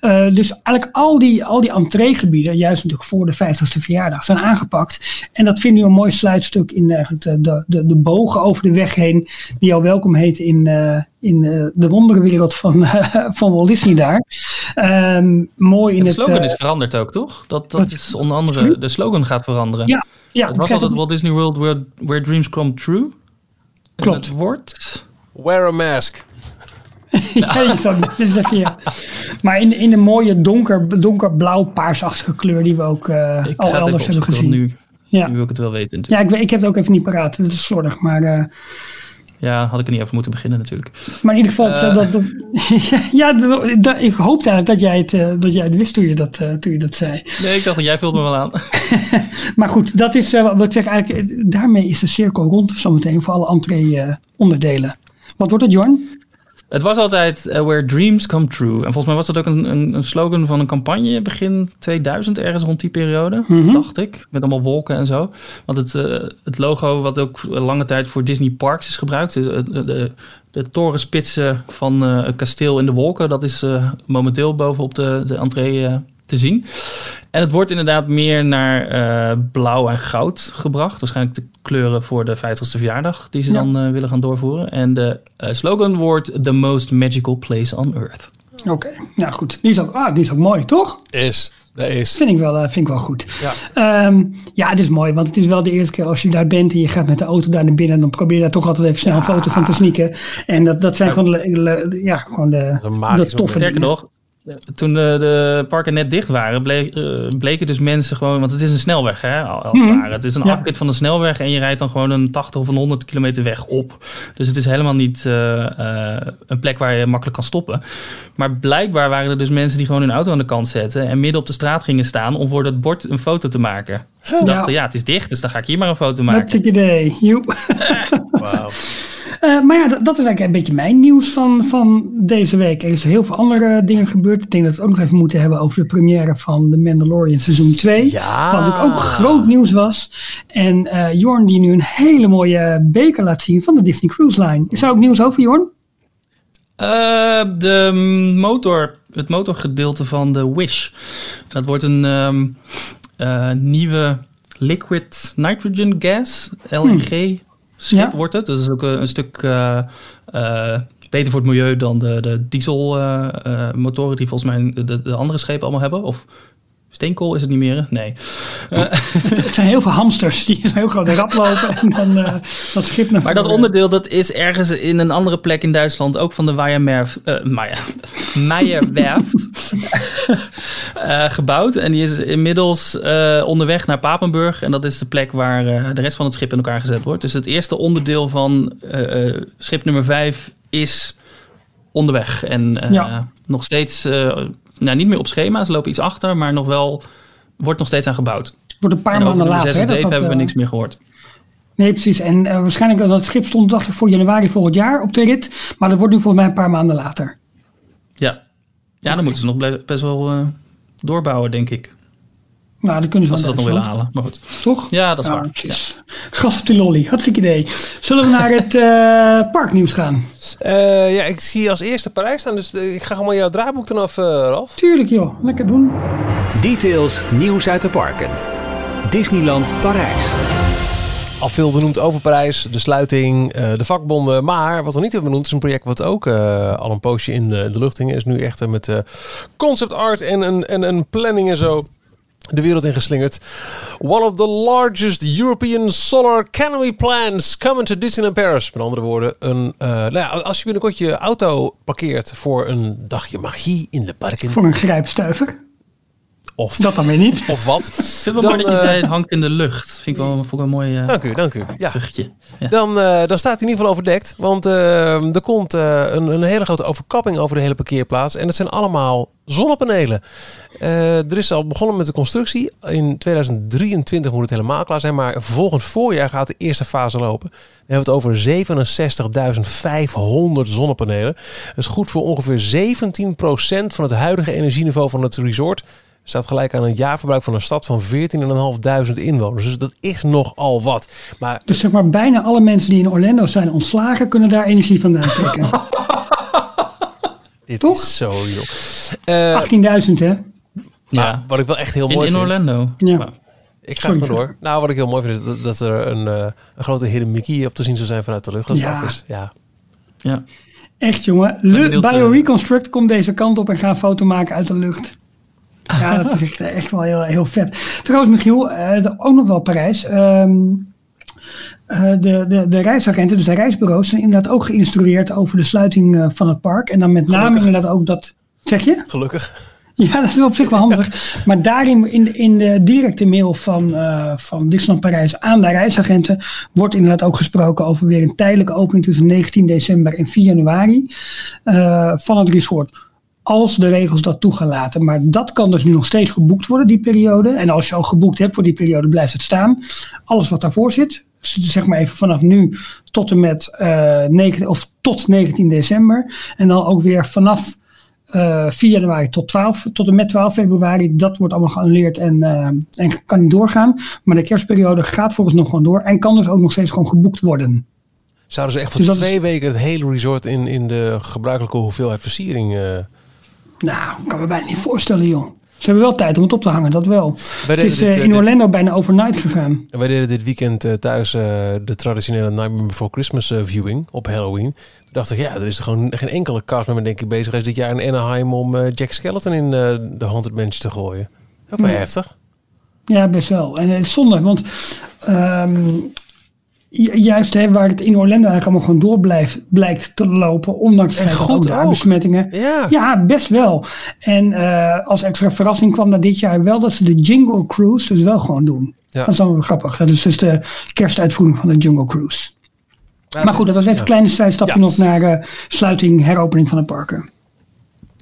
Eh, dus eigenlijk al die, al die entreegebieden, juist natuurlijk voor de 50ste verjaardag, zijn aangepakt. En dat vind ik een mooi sluitstuk in eigenlijk de, de, de, bogen over de weg heen, die al welkom heet in, eh, in eh, de wonderenwereld van, van Walt Disney daar. Ehm, mooi in De het... slogan eh, is veranderd ook, toch? Dat, dat is onder andere, de slogan gaat veranderen. ja, ja, het was altijd Walt Disney World where, where dreams come true. En Klopt. het wordt... Wear a mask. ja, je even, ja. Maar in, in een mooie donker, donkerblauw paarsachtige kleur die we ook eh, Ik al elders hebben gezien. nu, ja. nu wil ik het wel weten. Ja, natuurlijk. ik, weet- ik heb het ook even niet paraat. Het is slordig. Maar, eh, Ja, had ik er niet over moeten beginnen natuurlijk. maar in ieder geval, Eh. dat, dat, ja, dat, ik hoopte eigenlijk dat jij het, dat jij het wist toen je dat, toen je dat zei. Nee, ik dacht, jij vult me wel aan. Maar goed, dat is wat ik zeg eigenlijk. Daarmee is de cirkel rond zometeen voor alle entree-onderdelen. wat wordt het, Jorn? Het was altijd eh, Where Dreams Come True. En volgens mij was dat ook een, een, een slogan van een campagne begin 2000, ergens rond die periode, Mhm. dacht ik. Met allemaal wolken en zo. Want het, eh, het logo wat ook lange tijd voor Disney Parks is gebruikt, is, eh, de, de, torenspitsen van het kasteel in de wolken, dat is momenteel bovenop de, de entree te zien. En het wordt inderdaad meer naar eh, blauw en goud gebracht. Waarschijnlijk de kleuren voor de 50ste verjaardag die ze Ja. dan eh, willen gaan doorvoeren. En de eh, slogan wordt The Most Magical Place on Earth. Oké, nou goed. Die is, ook, ah, die is ook mooi, toch? Is. Dat is. Vind ik wel, eh, vind ik wel goed. Ja. Ehm, ja, het is mooi, want het is wel de eerste keer als je daar bent en je gaat met de auto daar naar binnen, dan probeer je daar toch altijd even snel een foto van te sneaken. En dat, dat zijn gewoon, de, le- ja, gewoon de, de toffe dingen. nog, toen de, de parken net dicht waren, bleek, eh, bleken dus mensen gewoon... Want het is een snelweg, hè, als het Mhm. ware. Het is een Ja. afrit van de snelweg en je rijdt dan gewoon een 80 of een 100 kilometer weg op. Dus het is helemaal niet eh, eh, een plek waar je makkelijk kan stoppen. Maar blijkbaar waren er dus mensen die gewoon hun auto aan de kant zetten... en midden op de straat gingen staan om voor dat bord een foto te maken. Ze dachten, ja, het is dicht, dus dan ga ik hier maar een foto maken. Met idee. Joep. Wauw. Eh, maar ja, dat, dat is eigenlijk een beetje mijn nieuws van, van deze week. Er is heel veel andere dingen gebeurd. Ik denk dat we het ook nog even moeten hebben over de première van The Mandalorian seizoen 2. Ja. Wat ook groot nieuws was. En eh, Jorn die nu een hele mooie beker laat zien van de Disney Cruise Line. Is daar ook nieuws over, Jorn? Eh, de motor, het motorgedeelte van de Wish. Dat wordt een ehm, eh, nieuwe liquid nitrogen gas, LNG schip Ja. wordt het. Dus dat is ook een, een stuk eh, eh, beter voor het milieu dan de, de diesel eh, eh, motoren die volgens mij de, de andere schepen allemaal hebben. Of steenkool is het niet meer, hè? nee. Het zijn heel veel hamsters die heel grote rad lopen en dan eh, dat schip naar Maar dat onderdeel dat is ergens in een andere plek in Duitsland ook van de Weiermerf, eh Meijer, Meijerwerft eh, gebouwd. En die is inmiddels eh, onderweg naar Papenburg. En dat is de plek waar eh, de rest van het schip in elkaar gezet wordt. Dus het eerste onderdeel van eh, eh, schip nummer 5 is onderweg. En eh, Ja. nog steeds, eh, nou niet meer op schema, ze lopen iets achter, maar nog wel, wordt nog steeds aan gebouwd. Wordt een paar maanden later. 6 hè, dat 7 dat, hebben we niks meer gehoord. Nee, precies. En eh, waarschijnlijk dat het schip stond, dacht ik, voor januari volgend jaar op de rit. Maar dat wordt nu volgens mij een paar maanden later. Ja, ja dan moeten ze nog best wel eh, doorbouwen, denk ik. Nou, dat kunnen ze Als ze dat nog willen halen. Maar goed. Toch? Ja, dat is waar. het is Gas op die lolly. Hartstikke idee. Zullen we naar het eh, parknieuws gaan? Eh, ja, ik zie als eerste Parijs staan, dus eh, ik ga gewoon jouw draaiboek dan af, eh, Ralf. Tuurlijk joh. Lekker doen. Details nieuws uit de parken. Disneyland Parijs. Al veel benoemd over Parijs, de sluiting, eh, de vakbonden. Maar wat we niet hebben benoemd is een project wat ook eh, al een poosje in de, de lucht hing. Is nu echt met eh, concept art en een, en een planning en zo de wereld ingeslingerd. One of the largest European solar canopy plants coming to Disneyland Paris. Met andere woorden, een, eh, nou ja, als je binnenkort je auto parkeert voor een dagje magie in de parken. Voor een grijpstuiver. Of, Dat dan weer niet. of wat. Ik vind het wel Dan, mooi dat je eh, zei, het hangt in de lucht. Vind ik wel, vond ik een mooi eh Dank u, dank u. Ja. Ja. Dan, eh, dan staat hij in ieder geval overdekt. Want eh, er komt eh, een, een hele grote overkapping over de hele parkeerplaats. En het zijn allemaal zonnepanelen. Eh, er is al begonnen met de constructie. In 2023 moet het helemaal klaar zijn. Maar volgend voorjaar gaat de eerste fase lopen. Dan hebben we het over 67.500 zonnepanelen. Dat is goed voor ongeveer 17% van het huidige energieniveau van het resort. Staat gelijk aan een jaarverbruik van een stad van 14.500 inwoners. Dus dat is nogal wat. Maar Dus zeg maar bijna alle mensen die in Orlando zijn ontslagen kunnen daar energie vandaan trekken. Dit Toch? is zo joh. Eh, 18.000 hè? maar Ja. wat ik wel echt heel In, mooi in vind. Orlando. Ja. Ik ga Sorry. gewoon door. Nou, wat ik heel mooi vind is dat, dat er een, eh, een grote hidden Mickey op te zien zou zijn vanuit de lucht. Dat Ja. is. Ja. ja. Echt jongen. Le eh, BioReconstruct komt deze kant op en gaat een foto maken uit de lucht. Ja, dat is echt, eh, echt wel heel, heel vet. Trouwens Michiel, eh, ook nog wel Parijs. Ehm, eh, de, de, de reisagenten, dus de reisbureaus, zijn inderdaad ook geïnstrueerd over de sluiting van het park. En dan met name Gelukkig. inderdaad ook dat... Zeg je? Gelukkig. Ja, dat is op zich wel handig. Maar daarin, in de, in de directe mail van, eh, van Disneyland Parijs aan de reisagenten, wordt inderdaad ook gesproken over weer een tijdelijke opening tussen 19 december en 4 januari van het resort. Als de regels dat toe gaan laten. Maar dat kan dus nu nog steeds geboekt worden, die periode. En als je al geboekt hebt voor die periode, blijft het staan. Alles wat daarvoor zit, zeg maar even vanaf nu tot en met eh 9, of tot 19 december. En dan ook weer vanaf eh 4 januari tot, 12, tot en met 12 februari. Dat wordt allemaal geannuleerd en, eh, en kan niet doorgaan. Maar de kerstperiode gaat volgens nog gewoon door. En kan dus ook nog steeds gewoon geboekt worden. Zouden ze echt voor Dus is- twee weken het hele resort in, in de gebruikelijke hoeveelheid versiering... Nou, kan me bijna niet voorstellen joh. Ze hebben wel tijd om het op te hangen, dat wel. Wij Het is dit, eh, eh, in dit- Orlando bijna overnight gegaan. wij deden dit weekend eh, thuis de traditionele Nightmare Before Christmas viewing op Halloween. Toen dacht ik, ja, er is er gewoon geen enkele cast met me denk ik bezig is dit jaar in Anaheim om Jack Skeleton in de Haunted Mansion te gooien. Ook wel Ja. heftig. Ja, best wel. En het is zonde, want ehm, juist hè, waar het in Orlando eigenlijk allemaal gewoon door blijft, blijkt te lopen, ondanks het feit dat daar ook. besmettingen. Ja. Ja, best wel. En eh, als extra verrassing kwam dat dit jaar wel dat ze de Jingle Cruise dus wel gewoon doen. Ja. Dat is dan wel grappig. Dat is dus de kerstuitvoering van de Jungle Cruise. Ja, maar goed, dat was even een kleine zijstapje nog naar eh, sluiting, heropening van het parken.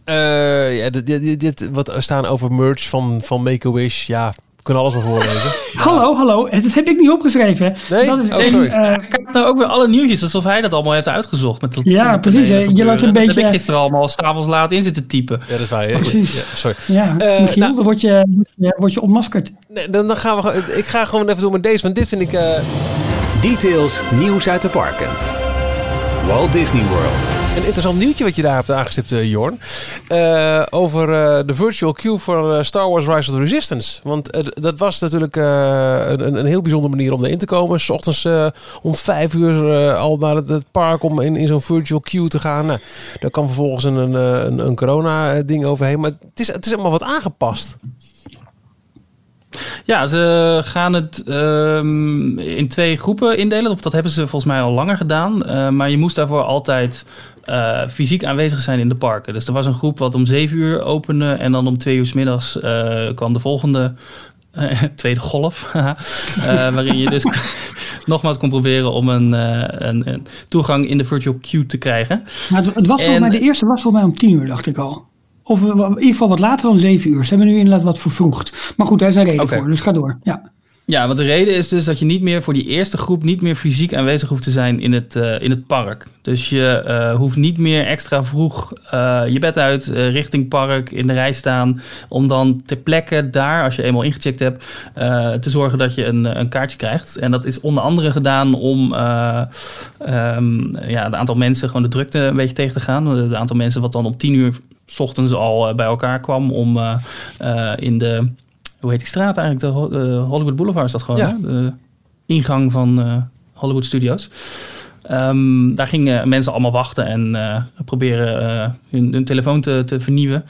Eh, ja, dit, dit, dit- wat er staan over merch van, van Make-A-Wish. Ja, kunnen alles wel voorlezen. Hallo, hallo. Dat heb ik niet opgeschreven. Nee? Dat is Oh, echt, sorry. eh, Ik heb nou ook weer alle nieuwtjes, alsof hij dat allemaal heeft uitgezocht. Met dat Ja, precies, hè. Je loopt een Dat beetje- heb ik gisteren allemaal s'avonds laat in zitten typen. Ja, dat is waar. hè? Precies. Ja, sorry. ja, Eh, Michiel, nou- dan word je, word je, ontmaskerd. Nee, dan, dan gaan we, ik ga gewoon even doen met deze, want dit vind ik... eh, Details nieuws uit de parken. Walt Disney World. Een interessant nieuwtje wat je daar hebt aangestipt, eh, Jorn. Eh, over eh, de virtual queue voor Star Wars Rise of the Resistance. Want dat was natuurlijk een, een heel bijzondere manier om erin te komen. S ochtends om vijf uur al naar het, het park om in, in zo'n virtual queue te gaan. Nou, daar kwam vervolgens een, een, een, corona-ding overheen. Maar het is, het is allemaal wat aangepast. Ja, ze gaan het ehm, in twee groepen indelen. Of dat hebben ze volgens mij al langer gedaan. Maar je moest daarvoor altijd eh, fysiek aanwezig zijn in de parken. Dus er was een groep wat om zeven uur opende. En dan om twee uur s middags eh, kwam de volgende eh, tweede golf. waarin je dus nogmaals kon proberen om een, een, een toegang in de virtual queue te krijgen. Maar het, het was volgens En- mij, de eerste was volgens mij om tien uur, dacht ik al. Of in ieder geval wat later dan zeven uur. Ze hebben nu inderdaad wat vervroegd. Maar goed, daar is een reden voor, dus ga door. Ja. Ja, want de reden is dus dat je niet meer voor die eerste groep niet meer fysiek aanwezig hoeft te zijn in het, uh, in het park. Dus je uh, hoeft niet meer extra vroeg uh, je bed uit richting park in de rij staan. Om dan ter plekke daar, als je eenmaal ingecheckt hebt, te zorgen dat je een, een kaartje krijgt. En dat is onder andere gedaan om um, ja, het aantal mensen, gewoon de drukte een beetje tegen te gaan. Het aantal mensen wat dan om tien uur s ochtends al bij elkaar kwam om in de hoe heet die straat eigenlijk? De uh, Hollywood Boulevard is dat gewoon, ja. De ingang van uh, Hollywood Studios. Um, daar gingen mensen allemaal wachten en uh, proberen hun, hun, telefoon te, te, vernieuwen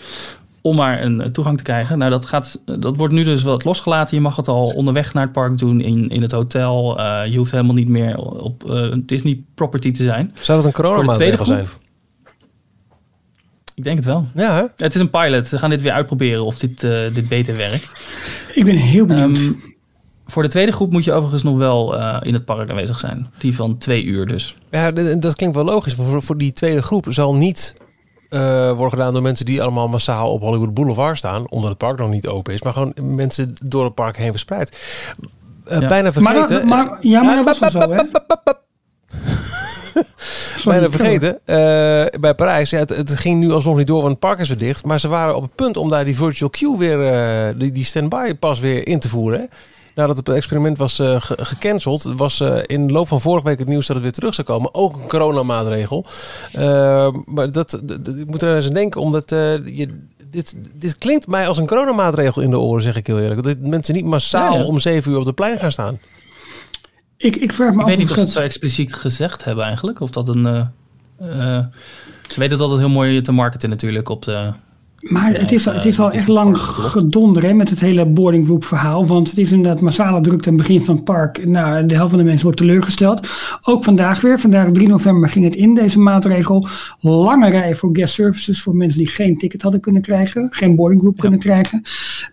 om maar een toegang te krijgen. Nou, dat, gaat, dat wordt nu dus wat losgelaten. Je mag het al onderweg naar het park doen, in, in het hotel. je hoeft helemaal niet meer op Disney property te zijn. Zou dat een coronamaatregel zijn? Ik denk het wel. Ja, hè? Het is een pilot. Ze gaan dit weer uitproberen of dit, uh, dit beter werkt. Ik ben heel benieuwd. Um, voor de tweede groep moet je overigens nog wel uh, in het park aanwezig zijn. Die van twee uur dus. Ja, dat klinkt wel logisch. Voor, voor die tweede groep zal niet uh, worden gedaan door mensen die allemaal massaal op Hollywood Boulevard staan. Omdat het park nog niet open is. Maar gewoon mensen door het park heen verspreid. Uh, ja. Bijna vergeten. Maar, maar, ja, maar dat was zo, hè? Bijna vergeten. Uh, bij Parijs, ja, het, het, ging nu alsnog niet door, want het park is weer dicht. Maar ze waren op het punt om daar die virtual queue weer, uh, die, die standby pas weer in te voeren. Hè? Nadat het experiment was uh, ge gecanceld, was in de loop van vorige week het nieuws dat het weer terug zou komen. Ook een coronamaatregel. maar dat, ik moet er eens aan denken, omdat je dit, dit klinkt mij als een coronamaatregel in de oren, zeg ik heel eerlijk. Dat mensen niet massaal ja, ja. om zeven uur op de plein gaan staan. Ik, ik vraag me ik weet niet of ze het zo expliciet gezegd hebben eigenlijk. Of dat een... Uh, uh, ze weten het altijd heel mooi te marketen natuurlijk op de maar het is, het is al echt lang gedonder hè, met het hele boarding group verhaal. Want het is inderdaad massale drukte aan het begin van het park. Nou, de helft van de mensen wordt teleurgesteld. Ook vandaag weer. Vandaag 3 november ging het in, deze maatregel. Lange rijen voor guest services voor mensen die geen ticket hadden kunnen krijgen. Geen boarding group ja. kunnen krijgen.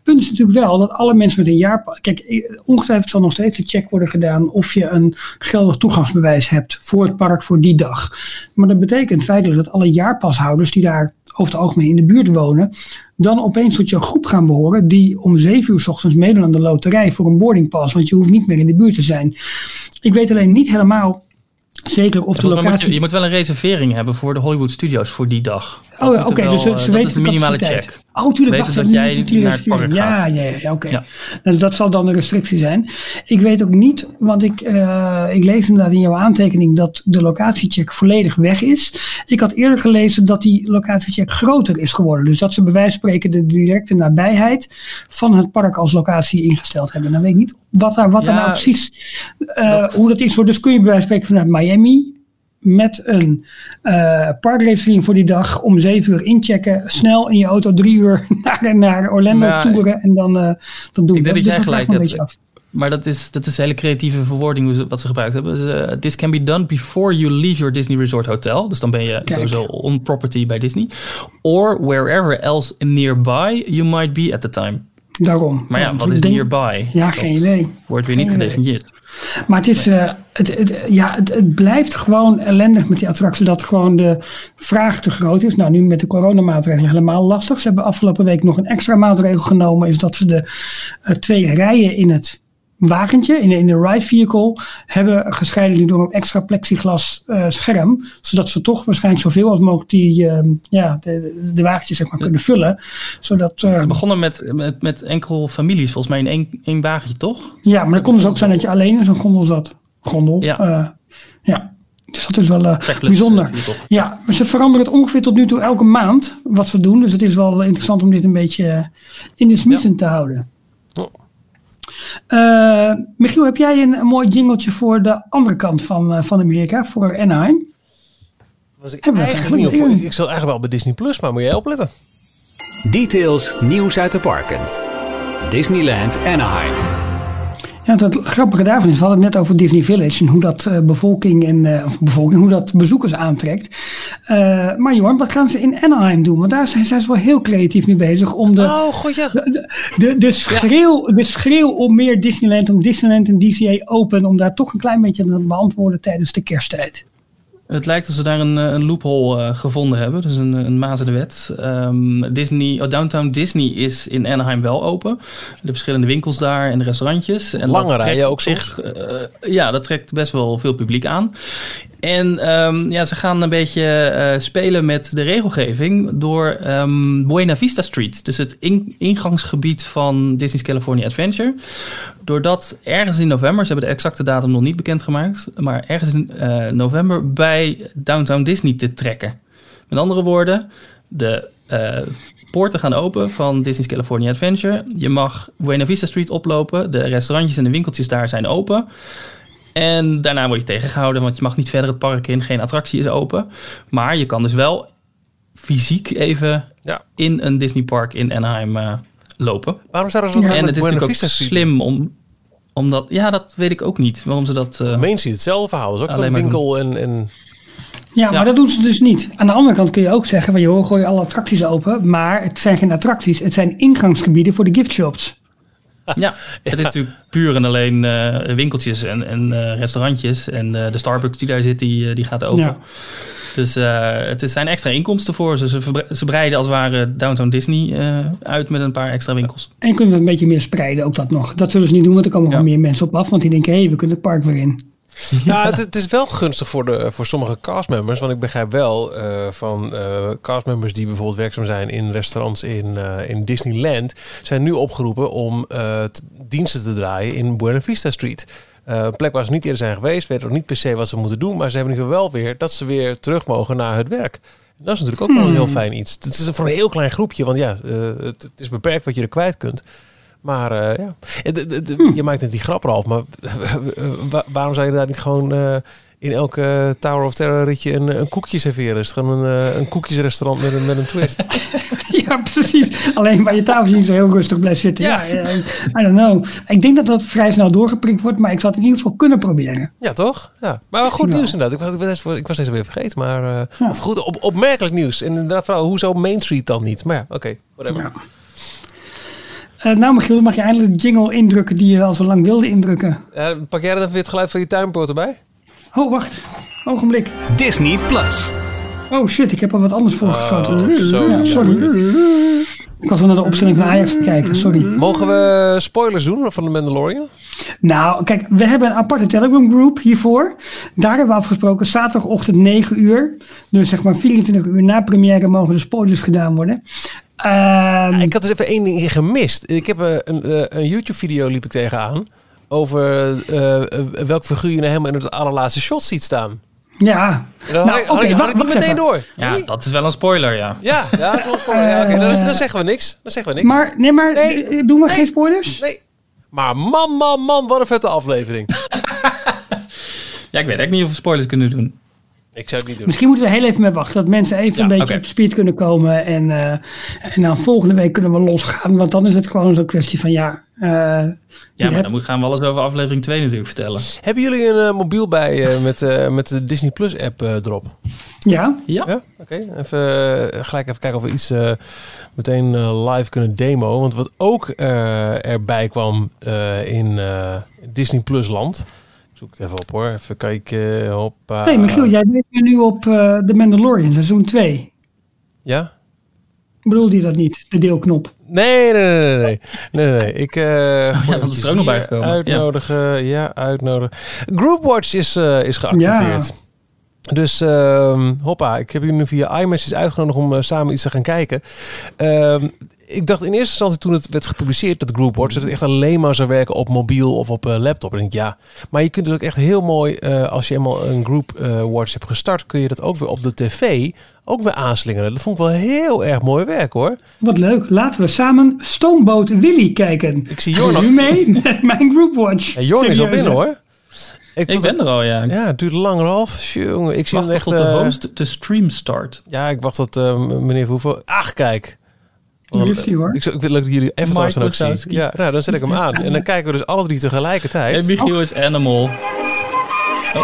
Punt is natuurlijk wel dat alle mensen met een jaar... Kijk, ongetwijfeld zal nog steeds de check worden gedaan of je een geldig toegangsbewijs hebt voor het park voor die dag. Maar dat betekent feitelijk dat alle jaarpashouders die daar over het algemeen in de buurt wonen, dan opeens tot jouw groep gaan behoren die om zeven uur s ochtends meedoen aan de loterij voor een boardingpass, want je hoeft niet meer in de buurt te zijn. Ik weet alleen niet helemaal zeker of de locatie... Moet je, je, moet wel een reservering hebben voor de Hollywood Studios voor die dag. Oh, oké, okay, dus ze, ze weten de minimale check. Oh, tuurlijk. Wacht, dat jij die naar het park Ja, ja, ja oké. Okay. Ja. Nou, dat zal dan een restrictie zijn. Ik weet ook niet, want ik, uh, ik lees inderdaad in jouw aantekening dat de locatiecheck volledig weg is. Ik had eerder gelezen dat die locatiecheck groter is geworden. Dus dat ze bij wijze van spreken de directe nabijheid van het park als locatie ingesteld hebben. Dan weet ik niet wat daar, wat ja, daar nou precies, uh, dat, hoe dat is. Dus kun je bij wijze van spreken vanuit Miami met een uh, voor die dag om zeven uur inchecken. Snel in je auto drie uur naar, naar Orlando maar, toeren en dan, uh, dan doen ik we dat. Dus dat hebt. Maar dat is, dat is een hele creatieve verwoording wat ze gebruikt hebben. Uh, This can be done before you leave your Disney Resort Hotel. Dus dan ben je Kijk. sowieso on property bij Disney. Or wherever else nearby you might be at the time. Daarom. Maar ja, ja wat is denk, nearby? Ja, dat geen idee. Wordt weer geen niet gedefinieerd. Maar het, is, uh, het, het, ja, het, het, blijft gewoon ellendig met die attractie dat gewoon de vraag te groot is. Nou, nu met de coronamaatregelen helemaal lastig. Ze hebben afgelopen week nog een extra maatregel genomen. Is dat ze de uh, twee rijen in het wagentje, in de, in de ride vehicle, hebben gescheiden door een extra plexiglas uh, scherm. Zodat ze toch waarschijnlijk zoveel als mogelijk die, uh, ja, de, de wagentjes zeg maar, kunnen vullen. Zodat, uh, Ze begonnen met, met, met enkel families, volgens mij in één, één wagentje, toch? Ja, maar dan kon dus ook zijn dat je alleen in zo'n gondel zat. Gondel. Ja. ja. Dus dat is wel uh, bijzonder. Ja, maar ze veranderen het ongeveer tot nu toe elke maand wat ze doen. Dus het is wel interessant om dit een beetje in de smiezen ja. te houden. Uh, Michiel, heb jij een, een, mooi jingletje voor de andere kant van, uh, van Amerika, voor Anaheim? Was ik, eigenlijk niet voor, ik, ik zat eigenlijk wel bij Disney Plus, maar moet jij opletten. Details, nieuws uit de parken. Disneyland Anaheim. Ja, het grappige daarvan is, we hadden het net over Disney Village en hoe dat uh, bevolking en uh, of bevolking, hoe dat bezoekers aantrekt. Uh, maar Jorn, wat gaan ze in Anaheim doen? Want daar zijn, zijn ze wel heel creatief mee bezig om de, oh, God, ja. de, de, de, schreeuw, de schreeuw om meer Disneyland, om Disneyland en DCA open, om daar toch een klein beetje te beantwoorden tijdens de kersttijd. Het lijkt alsof ze daar een, eh, een loophole uh, gevonden hebben. Dus een, een maat in de wet. Um, Disney, oh, Downtown Disney is in Anaheim wel open. De verschillende winkels daar en de restaurantjes. En Lange rijen ook zich. Uh, ja, dat trekt best wel veel publiek aan. En um, ja, ze gaan een beetje uh, spelen met de regelgeving door um, Buena Vista Street. Dus het in, ingangsgebied van Disney's California Adventure. Doordat ergens in november, ze hebben de exacte datum nog niet bekendgemaakt, maar ergens in uh, november bij Downtown Disney te trekken. Met andere woorden, de uh, poorten gaan open van Disney's California Adventure. Je mag Buena Vista Street oplopen. De restaurantjes en de winkeltjes daar zijn open. En daarna word je tegengehouden, want je mag niet verder het park in. Geen attractie is open. Maar je kan dus wel fysiek even ja. in een Disney park in Anaheim uh, lopen. Waarom zouden ze dat En het is natuurlijk ook slim om... Omdat, ja, dat weet ik ook niet. Waarom ze dat... Uh, Main Street, hetzelfde verhaal. Dat is ook een winkel en... en... Ja, maar ja. dat doen ze dus niet. Aan de andere kant kun je ook zeggen van joh, gooi alle attracties open. Maar het zijn geen attracties, het zijn ingangsgebieden voor de giftshops. Ja, het is natuurlijk puur en alleen uh, winkeltjes en, en uh, restaurantjes. En uh, de Starbucks die daar zit, die, die gaat open. Ja. Dus het zijn extra inkomsten voor ze. Ze, ze breiden als het ware Downtown Disney uit met een paar extra winkels. En kunnen we een beetje meer spreiden, ook dat nog. Dat zullen ze niet doen, want er komen ja. gewoon meer mensen op af. Want die denken, hé, hey, we kunnen het park weer in. Ja, het, het, is wel gunstig voor, de, voor sommige castmembers. Want ik begrijp wel uh, van uh, castmembers die bijvoorbeeld werkzaam zijn in restaurants in, uh, in Disneyland. zijn nu opgeroepen om diensten te draaien in Buena Vista Street. een plek waar ze niet eerder zijn geweest. Weten nog niet per se wat ze moeten doen. Maar ze hebben geval wel weer dat ze weer terug mogen naar het werk. En dat is natuurlijk ook wel een heel fijn iets. Het is voor een heel klein groepje. Want ja, het, het is beperkt wat je er kwijt kunt. Maar uh, ja, hm. je maakt het die grap af, maar waarom zou je daar niet gewoon uh, in elke Tower of Terror ritje een, een koekje serveren? Is het gewoon een, uh, een koekjesrestaurant met een, met een twist? ja, precies. Alleen bij je tafel niet zo heel rustig blijft zitten. Ja. ja, I don't know. Ik denk dat dat vrij snel doorgeprikt wordt, maar ik zou het in ieder geval kunnen proberen. Ja, toch? Ja. Maar goed nieuws inderdaad. Ik was, ik was deze weer vergeten, maar ja. of goed, op, opmerkelijk nieuws. En inderdaad, vooral, hoezo Main Street dan niet? Maar ja, oké, okay, whatever. Uh, nou Michiel, mag je eindelijk de jingle indrukken die je al zo lang wilde indrukken. Uh, pak jij dan even het geluid van je tuinpoot erbij? Oh, wacht. Ogenblik. Disney Plus. Oh shit, ik heb al wat anders voorgeschoten. Oh, sorry. Ja, sorry. Ik was al naar de opstelling van Ajax kijken, sorry. Mogen we spoilers doen van de Mandalorian? Nou, kijk, we hebben een aparte Telegram group hiervoor. Daar hebben we afgesproken, zaterdagochtend 9 uur. Dus zeg maar 24 uur na première mogen de spoilers gedaan worden. Um, ik had dus even één ding gemist. Ik heb een, een, een YouTube-video liep ik tegenaan over uh, welk figuur je nou helemaal in het allerlaatste shot ziet staan. Ja. Dan nou, oké, okay, wacht, meteen door. Ja, nee? dat is wel een spoiler, ja. Ja, ja dat is wel een spoiler. Ja, okay, dan, dan, zeggen we niks. Dan zeggen we niks. Maar, nee, maar nee, doen we nee, geen spoilers? Nee. Maar man, man, man, wat een vette aflevering. ja, ik weet echt niet of we spoilers kunnen doen. Ik zou het niet doen. Misschien moeten we heel even mee wachten. Dat mensen even ja, een beetje okay. op speed kunnen komen. En, uh, en dan volgende week kunnen we losgaan. Want dan is het gewoon zo'n kwestie van ja. Uh, ja, maar dan gaan we alles over aflevering 2 natuurlijk vertellen. Hebben jullie een uh, mobiel bij met, met de Disney Plus app erop? Ja. Ja. ja? Oké. Okay. Even gelijk even kijken of we iets meteen live kunnen demo. Want wat ook erbij kwam in Disney Plus land zoek het even op hoor. Even kijken. Hoppa. Nee, Michiel, jij bent nu op uh, The Mandalorian, seizoen 2. Ja? Bedoelde je dat niet, de deelknop? Nee, nee, nee, nee. nee, nee. Ik, uh, ja, dat is er ook nog bij gekomen. Uitnodigen, ja, ja uitnodigen. Groupwatch is, uh, is geactiveerd. Ja. Dus uh, hoppa, ik heb jullie nu via iMessage uitgenodigd om uh, samen iets te gaan kijken. Uh, ik dacht in eerste instantie toen het werd gepubliceerd, dat Groupwatch, dat het echt alleen maar zou werken op mobiel of op uh, laptop. En ik denk ja, maar je kunt dus ook echt heel mooi, uh, als je eenmaal een Groupwatch hebt gestart, kun je dat ook weer op de tv ook weer aanslingeren. Dat vond ik wel heel erg mooi werk hoor. Wat leuk. Laten we samen Stoomboot Willy kijken. Ik zie Jorn nu mee met mijn Groupwatch. Ja, Jorn is al binnen hoor. Ik, ik ben er al, ja. Ja, het duurt langer Jongen, ik zie wacht echt tot de host de stream start. Ja, ik wacht tot uh, meneer Hoeveel. Ach, kijk. Hier is die hoor. Ik, ik wil dat jullie even trouwens ook zien. Ja, nou, dan zet ik hem aan. En dan kijken we dus alle drie tegelijkertijd. En Michiel is Animal. Oh.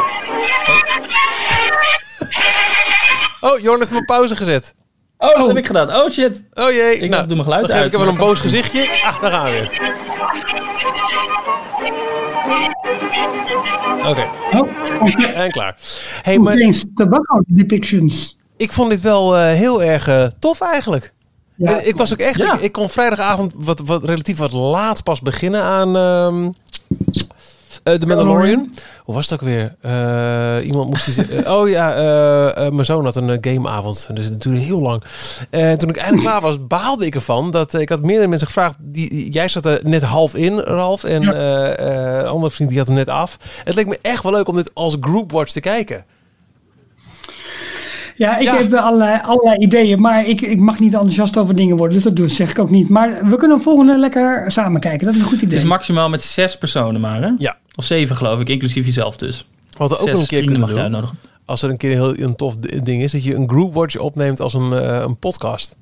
Oh, oh Jorn heeft hem op pauze gezet. Oh, dat heb ik gedaan. Oh shit. Oh jee. Ik nou, doe mijn geluid dan uit. Ik heb een boos gezichtje. Ah, daar gaan we weer. Oké, Oh, en klaar. Hey, maar tobacco depictions. ik vond dit wel eh, heel erg eh, tof eigenlijk. Ja, ik was ook echt, Ja. ik, ik kon vrijdagavond wat, wat relatief wat laat pas beginnen aan ehm eh, The Mandalorian. Hoe was het ook weer? Eh, iemand moest die zeggen- oh ja, eh, mijn zoon had een gameavond. Dus het duurde heel lang. En toen ik eindelijk klaar was, baalde ik ervan. Dat, ik had meerdere mensen gevraagd. Die, jij zat er net half in, Ralf. En Ja. een andere vriend die had hem net af. Het leek me echt wel leuk om dit als groupwatch te kijken. Ja, ik Ja. heb wel allerlei, allerlei ideeën, maar ik, ik mag niet enthousiast over dingen worden. Dus dat doe, zeg ik ook niet. Maar we kunnen volgende lekker samen kijken. Dat is een goed idee. Het is maximaal met zes personen maar, hè? Ja. Of zeven, geloof ik, inclusief jezelf dus. Wat we ook Zes een keer kunnen doen. uitnodigen. als er een keer een heel een tof ding is, dat je een groupwatch opneemt als een, eh, een podcast.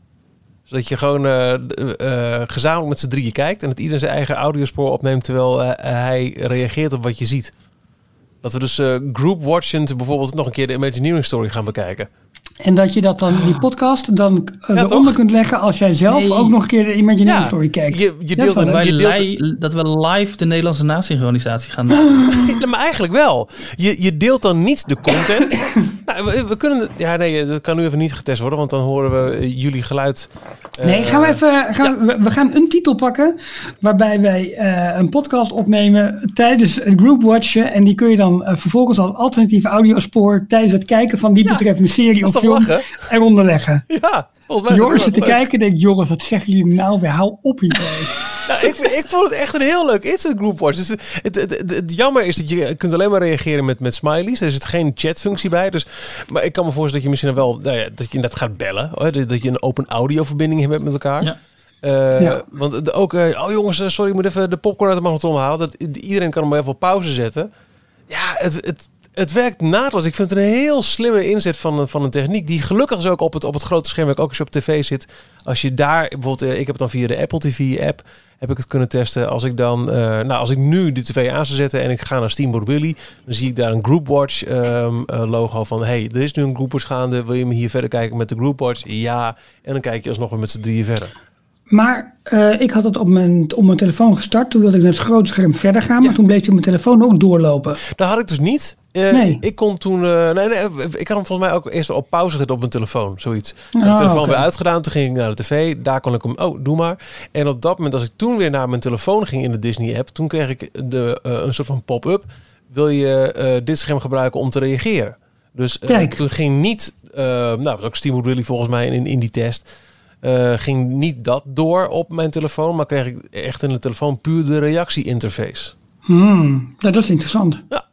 Zodat je gewoon eh, eh, gezamenlijk met z'n drieën kijkt en dat ieder zijn eigen audiospoor opneemt terwijl hij reageert op wat je ziet. Dat we dus eh groupwatchend bijvoorbeeld nog een keer de Imagineering Story gaan bekijken. En dat je dat dan, die podcast, dan Ja, eronder toch? kunt leggen als jij zelf Nee. ook nog een keer de Imaginary Story kijkt. je, je Ja, deelt een, Wij je deelt li- dat we live de Nederlandse nasynchronisatie gaan doen. Ja, maar eigenlijk wel. Je, je deelt dan niet de content. nou, we, we kunnen... het- Ja, nee, dat kan nu even niet getest worden, want dan horen we eh, jullie geluid. eh, Nee, gaan we even. Gaan we, we gaan een titel pakken. Waarbij wij eh, een podcast opnemen tijdens het groupwatchen. En die kun je dan vervolgens als alternatief audiospoor. tijdens het kijken van die Ja, betreffende serie dat of is toch film. lachen? eronder leggen. Ja, volgens mij is Jongens dat zitten wel leuk. kijken en denken: jongens, wat zeggen jullie nou weer? Hou op hiermee. Nou, ik, vind- ik vond het echt een heel leuk instant group watch. Dus het, het, het, jammer is dat je kunt alleen maar reageren met, met smileys. Er zit geen chatfunctie bij. Dus, maar ik kan me voorstellen dat je misschien wel nou ja, dat je inderdaad gaat bellen. Hoor, dat dat je een open audio verbinding hebt met elkaar. Ja. Eh, Ja. Want de- ook, eh, oh jongens, eh, sorry, ik moet even de popcorn uit de magnetron halen. Dat, iedereen kan hem even op pauze zetten. Ja, het, het, het werkt naadloos. Ik vind het een heel slimme inzet van, van een techniek. Die gelukkig is ook op het, op het grote scherm, ook als je op tv zit. Als je daar, bijvoorbeeld, eh, ik heb het dan via de Apple TV app, heb ik het kunnen testen. Als ik dan, eh, nou, als ik nu de tv aan zou zetten en ik ga naar Steamboat Willy, dan zie ik daar een Groupwatch ehm, eh, logo van, hey, er is nu een Groupwatch gaande. Wil je me hier verder kijken met de Groupwatch? Ja. En dan kijk je alsnog weer met z'n drieën verder. Maar eh, ik had het op mijn, op mijn telefoon gestart. Toen wilde ik naar het grote scherm verder gaan. Maar toen bleef hij op mijn telefoon ook doorlopen. Dat had ik dus niet. Eh, Nee. Ik kon toen... eh, nee, nee, ik had hem volgens mij ook eerst op pauze gezet op mijn telefoon. Zoiets. Ik heb de Ah, telefoon weer uitgedaan. Toen ging ik naar de tv. Daar kon ik hem... Oh, doe maar. En op dat moment, als ik toen weer naar mijn telefoon ging in de Disney-app... Toen kreeg ik de, een soort van pop-up. Wil je dit scherm gebruiken om te reageren? Dus toen ging niet... nou, dat was ook Steamboat Willy volgens mij in, in die test... eh, ging niet dat door op mijn telefoon, maar kreeg ik echt in de telefoon puur de reactie-interface. Hmm, ja, dat is interessant. Ja.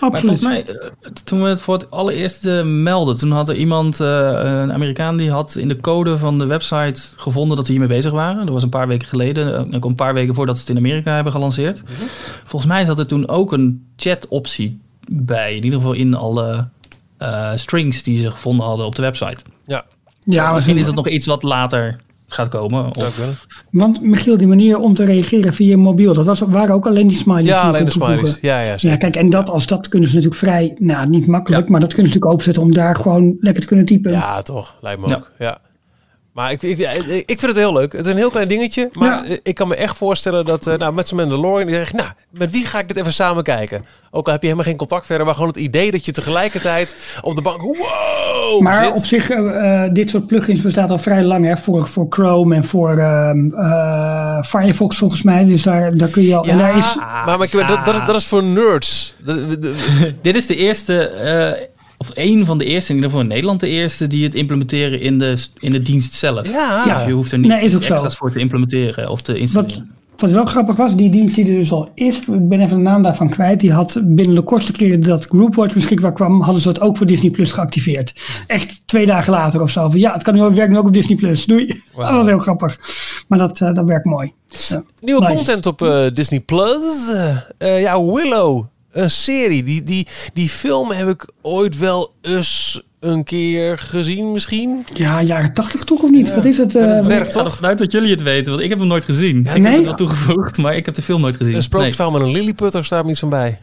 Maar Absoluut. volgens mij, eh, toen we het voor het allereerst eh, melden, toen had er iemand, eh, een Amerikaan, die had in de code van de website gevonden dat ze hiermee bezig waren. Dat was een paar weken geleden, ook een paar weken voordat ze het in Amerika hebben gelanceerd. Volgens mij zat er toen ook een chat-optie bij, in ieder geval in alle eh, strings die ze gevonden hadden op de website. Ja, Misschien is dat nog iets wat later gaat komen. Of. Want Michiel, die manier om te reageren via je mobiel, dat was, waren ook alleen die smileys. Ja, alleen de smileys. Ja, ja, Ja, kijk, en dat, als dat kunnen ze natuurlijk vrij, nou niet makkelijk, Ja. maar dat kunnen ze natuurlijk openzetten om daar gewoon lekker te kunnen typen. Ja, toch. Lijkt me Ja. ook. Ja. Maar ik, ik, ik vind het heel leuk. Het is een heel klein dingetje. Maar Ja. ik kan me echt voorstellen dat eh, nou, met zo'n Mandalorian... Die zegt, nou, met wie ga ik dit even samen kijken? Ook al heb je helemaal geen contact verder. Maar gewoon het idee dat je tegelijkertijd op de bank... Wow! maar zit. op zich, eh, eh, dit soort plugins bestaat al vrij lang hè, voor, voor Chrome en voor ehm, eh, Firefox volgens mij. Dus daar, daar kun je al. Ja, en daar is, maar, maar ik- dat, dat, is- dat is voor nerds. Dit is de eerste, eh, of één van de eerste, in ieder geval in Nederland de eerste, die het implementeren in de, in de dienst zelf. ja. Ja. Dus je hoeft er niet Nee, zo. extra's voor te implementeren of te wat, installeren. wat wel grappig was, die dienst die er dus al is, ik ben even de naam daarvan kwijt, die had binnen de kortste keren dat Groupwatch beschikbaar kwam, hadden ze het ook voor Disney Plus geactiveerd. Echt twee dagen later of zo. Van, ja, het kan nu ook, werkt nu ook op Disney Plus. Doei. Dat was heel grappig. Maar dat, eh, dat werkt mooi. Ja. Nieuwe Nice. content op eh, Disney Plus. Eh, ja, Willow. Een serie. Die, die, die film heb ik ooit wel eens een keer gezien misschien. Ja, jaren tachtig toch of niet? Wat is het? Eh, dwerg, Ik ga toch? ervan uit dat jullie het weten, want ik heb hem nooit gezien. ik heb nee? het wel toegevoegd, maar ik heb de film nooit gezien. Een sprookjesverhaal met een lilliputter staat me iets van bij.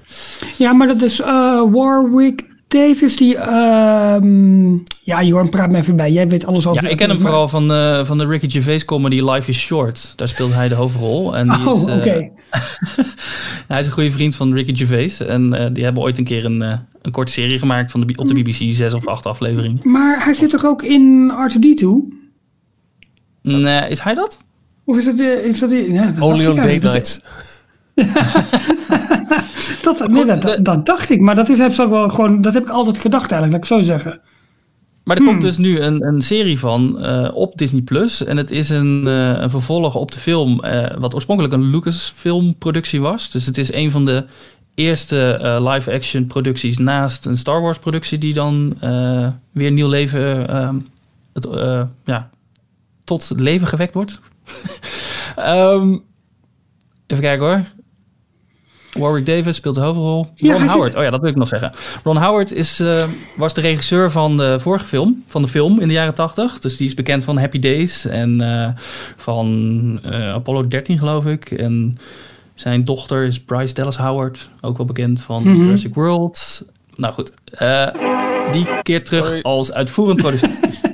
Ja, maar dat is eh, Warwick Davis, die... ehm, ja, Jorn, praat me even bij. Jij weet alles over... Ja, ik ken hem vooral van, eh, van de Ricky Gervais comedy Life is Short. Daar speelt hij de hoofdrol. En die Oh, is, oké. eh, hij is een goede vriend van Ricky Gervais. En eh, die hebben ooit een keer een, eh, een korte serie gemaakt van de, op de BBC. Zes of acht afleveringen. Maar hij zit toch ook in R2D2? Nee, is hij dat? Of is dat... eh, Is dat ja, dat Only on date nights. Dat, nee, dat, dat, dat dacht ik, maar dat, is, heb ik wel gewoon, dat heb ik altijd gedacht eigenlijk, laat ik zo zeggen. Maar er komt dus nu een, een serie van eh, op Disney Plus. En het is een, eh, een vervolg op de film, eh, wat oorspronkelijk een Lucasfilm productie was. Dus het is een van de eerste live-action producties naast een Star Wars productie die dan weer nieuw leven eh, het, ja, tot leven gewekt wordt. Ehm, even kijken hoor. Warwick Davis speelt de hoofdrol. Ja, Ron zit- Howard, oh ja, dat wil ik nog zeggen. Ron Howard is, eh, was de regisseur van de vorige film, van de film in de jaren 80. Dus die is bekend van Happy Days en eh, van eh, Apollo 13 geloof ik. En zijn dochter is Bryce Dallas Howard, ook wel bekend van Mhm. Jurassic World. Nou goed, eh, die keert terug Hoi. als uitvoerend producent.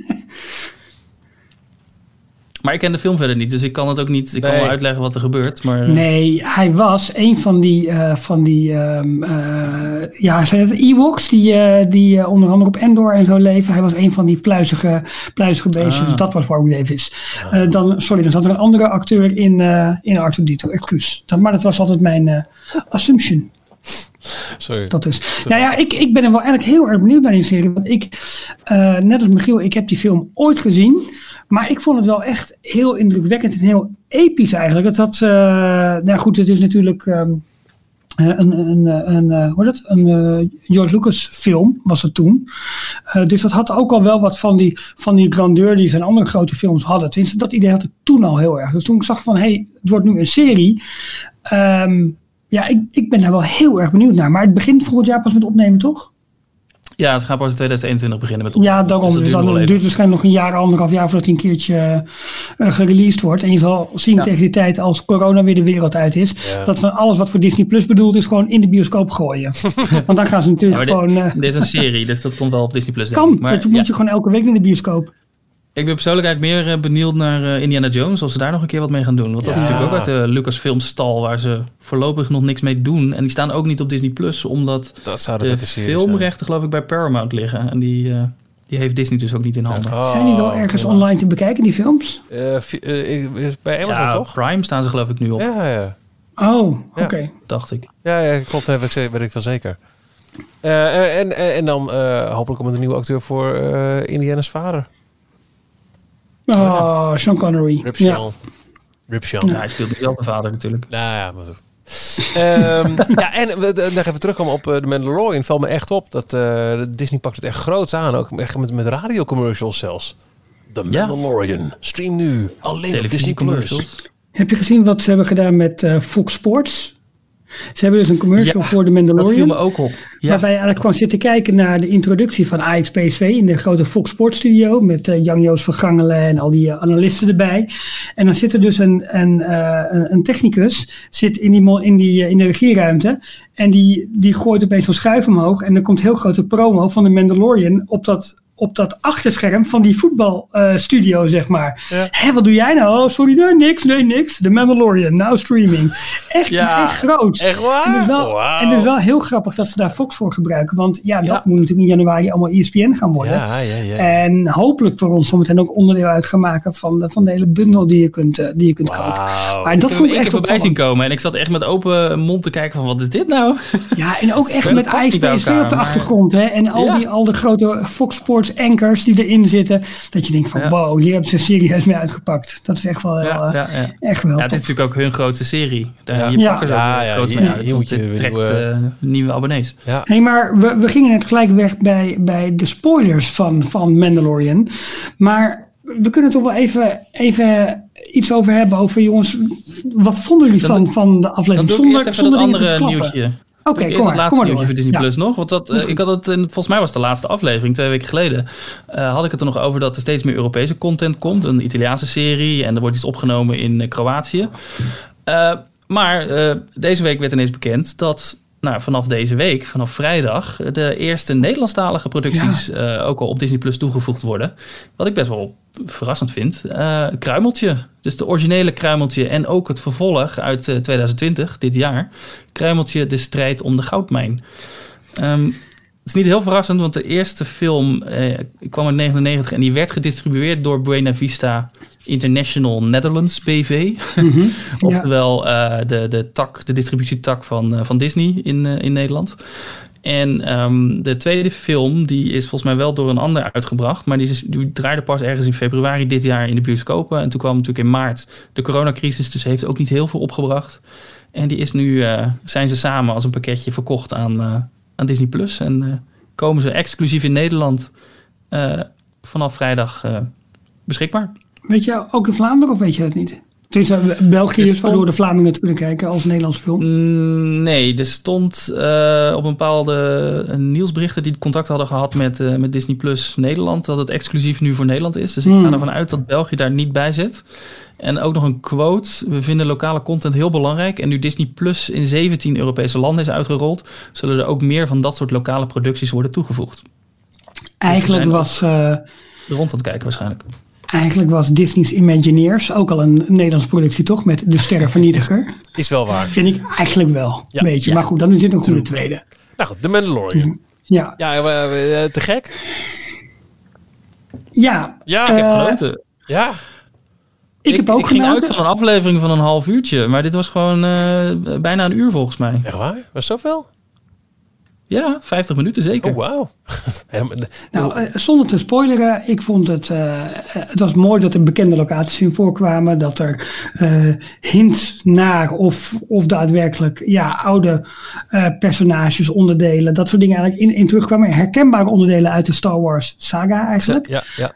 maar ik ken de film verder niet, dus ik kan het ook niet. Ik kan wel uitleggen wat er gebeurt. Maar, Nee, hij was een van die, eh, van die ehm, eh, ja, zijn het Ewoks die, eh, die onder andere op Endor en zo leven. Hij was een van die pluizige, pluizige beestjes, Ah. dus dat was Warwick Davis. Eh, dan, sorry, dan zat er een andere acteur in, eh in R2-D2, excuus. Dat, maar dat was altijd mijn eh, assumption. Sorry. Dat is. Nou ja, ik, ik ben er wel eigenlijk heel erg benieuwd naar die serie. Want ik, eh, net als Michiel, ik heb die film ooit gezien. Maar ik vond het wel echt heel indrukwekkend en heel episch eigenlijk. Het had, eh, nou goed, het is natuurlijk ehm, eh, een, een, een, een, eh, hoe een eh, George Lucas film was het toen. Eh, dus dat had ook al wel wat van die, van die grandeur die zijn andere grote films hadden. Tenminste, dat idee had ik toen al heel erg. Dus toen ik zag van, hé, hey, het wordt nu een serie. Ehm, ja, ik, ik ben daar wel heel erg benieuwd naar. Maar het begint volgend jaar pas met opnemen, toch? Ja, het gaat pas in 2021 beginnen met Ja, daarom. Dus dat Dus duurt het waarschijnlijk nog een jaar, anderhalf jaar voordat hij een keertje eh, gereleased wordt. En je zal zien Ja. tegen die tijd, als corona weer de wereld uit is, Ja. dat ze alles wat voor Disney Plus bedoeld is, gewoon in de bioscoop gooien. Want dan gaan ze natuurlijk dit, gewoon... eh, dit is een serie, dus dat komt wel op Disney Plus. kan. Maar dat ja, moet je gewoon elke week in de bioscoop. Ik ben persoonlijk eigenlijk meer eh, benieuwd naar eh, Indiana Jones, of ze daar nog een keer wat mee gaan doen. Want dat is natuurlijk ook uit de Lucasfilm stal, waar ze voorlopig nog niks mee doen. En die staan ook niet op Disney Plus, omdat Dat zou de filmrechten geloof ik bij Paramount liggen. En die, eh, die heeft Disney dus ook niet in handen. Oh, Zijn die wel ergens wow. online te bekijken, die films? Is bij Amazon ja, toch? Prime staan ze geloof ik nu op, Ja, ja. Oh, Ja. oké. dacht ik. Ja, ja klopt. Dat weet ik, weet ik wel zeker. Eh, en, en, en dan eh, hopelijk komt er een nieuwe acteur voor eh, Indiana's vader. Oh, Sean Connery. Rip Ja. Sean. Rip Sean. Ja, hij speelt nu wel de vader natuurlijk. Nou ja, maar. Ehm, ja, en we nog even terugkomen op eh, The Mandalorian. Valt me echt op dat eh, Disney pakt het echt groot aan. Ook echt met, met radiocommercials zelfs. The Ja. Mandalorian. Stream nu. Alleen op Disney Plus. Heb je gezien wat ze hebben gedaan met eh, Fox Sports? Ze hebben dus een commercial Ja, voor de Dat viel Mandalorian. Me ook op. Ja. Waarbij je eigenlijk gewoon zit te kijken naar de introductie van Ajax PSV in de grote Fox Sports studio. Met eh, Jan-Joos van Gangelen en al die eh, analisten erbij. En dan zit er dus een, een, eh, een- een technicus zit in, die, in, die, in de regieruimte. En die, die gooit opeens zo'n schuif omhoog. En er komt heel grote promo van de Mandalorian op dat, op dat achterscherm van die voetbalstudio, zeg maar. Ja. Hé, wat doe jij nou? Oh, sorry, nee, niks, nee, niks. De Mandalorian, now streaming. Echt, Ja, echt groot. Echt waar? En het, is wel, en het is wel heel grappig dat ze daar Fox voor gebruiken. Want ja, dat Ja. moet natuurlijk in januari allemaal ESPN gaan worden. Ja, ja, ja. En hopelijk voor ons zometeen ook onderdeel uit gaan maken van de, van de hele bundel die je kunt, eh, die je kunt kopen. Maar dat Ik vond ik echt voorbij zien opvallend. komen en ik zat echt met open mond te kijken van wat is dit nou? Ja, en ook echt met past Ajax niet bij PSV elkaar, op de maar- achtergrond. Hè? En al, Ja. die, al de grote Fox Sports anchors die erin zitten. Dat je denkt van Ja. wow, hier hebben ze serieus mee uitgepakt. Dat is echt wel, heel, Ja, eh, ja, ja. echt wel Ja, het is natuurlijk ook hun grootste serie. Daar, Ja. pakken ze ook Ja, ja, ja, groot mee uit. want je dit trekt nieuwe- eh, nieuwe abonnees. Ja. Hey, maar we, we gingen net gelijk weg bij, bij de spoilers van, van Mandalorian. Maar we kunnen toch wel even, even iets over hebben over, jongens, wat vonden jullie Dan van, doe- van de Dan aflevering? doe ik zonder eerst even zonder dat andere nieuwtje. Oké, kom maar, laatste kom maar nieuwtje door. voor Disney Ja. Plus nog. Want dat, eh, ik had het, in, volgens mij was het de laatste aflevering, twee weken geleden. eh, had ik het er nog over dat er steeds meer Europese content komt. Een Italiaanse serie en er wordt iets opgenomen in eh, Kroatië. Maar deze week werd ineens bekend dat nou, vanaf deze week, vanaf vrijdag, de eerste Nederlandstalige producties uh, ook al op Disney Plus toegevoegd worden. Wat ik best wel verrassend vind. Uh, Kruimeltje, dus de originele Kruimeltje en ook het vervolg uit uh, 2020, dit jaar. Kruimeltje, de strijd om de goudmijn. Um, is niet heel verrassend, want de eerste film eh, kwam in 1999 en die werd gedistribueerd door Buena Vista International Netherlands BV. Mhm, Oftewel uh, de, de, tak, de distributietak van, uh, van Disney in, uh, in Nederland. En um, de tweede film die is volgens mij wel door een ander uitgebracht. Maar die, is, die draaide pas ergens in februari dit jaar in de bioscopen. En toen kwam natuurlijk in maart de coronacrisis. Dus heeft ook niet heel veel opgebracht. En die is nu, zijn ze samen als een pakketje verkocht aan, aan Disney Plus. En uh, komen ze exclusief in Nederland uh, vanaf vrijdag uh, beschikbaar. Weet je ook in Vlaanderen of weet je dat niet? Is België is waardoor de Vlamingen te kunnen kijken als Nederlands film? Mm, nee, er stond uh, op een bepaalde nieuwsberichten die contact hadden gehad met, uh, met Disney Plus Nederland dat het exclusief nu voor Nederland is. Dus ik ga ervan uit dat België daar niet bij zit. En ook nog een quote. We vinden lokale content heel belangrijk. En nu Disney Plus in 17 Europese landen is uitgerold, zullen er ook meer van dat soort lokale producties worden toegevoegd. Eigenlijk dus was. Uh, rond aan het kijken waarschijnlijk. Eigenlijk was Disney's Imagineers ook al een Nederlandse productie, toch? Met De Sterrenvernietiger. Is wel waar. Vind ik eigenlijk wel. Ja. Een beetje. Ja. Maar goed, dan is dit een goede tweede. Nou goed, The Mandalorian. Ja. Ja, uh, te gek? Ja. Ja, ik heb genoten. Ja. Ik, heb ook ik ging uit van een aflevering van een half uurtje, maar dit was gewoon uh, bijna een uur volgens mij. Echt waar? Was zoveel? Ja, 50 minuten zeker. Oh, wauw. nou, uh, zonder te spoileren, ik vond het... Uh, het was mooi dat er bekende locaties in voorkwamen. Dat er hints naar of, of daadwerkelijk ja, oude personages, onderdelen... dat soort dingen eigenlijk in, in terugkwamen. Herkenbare onderdelen uit de Star Wars saga eigenlijk. Ja, ja.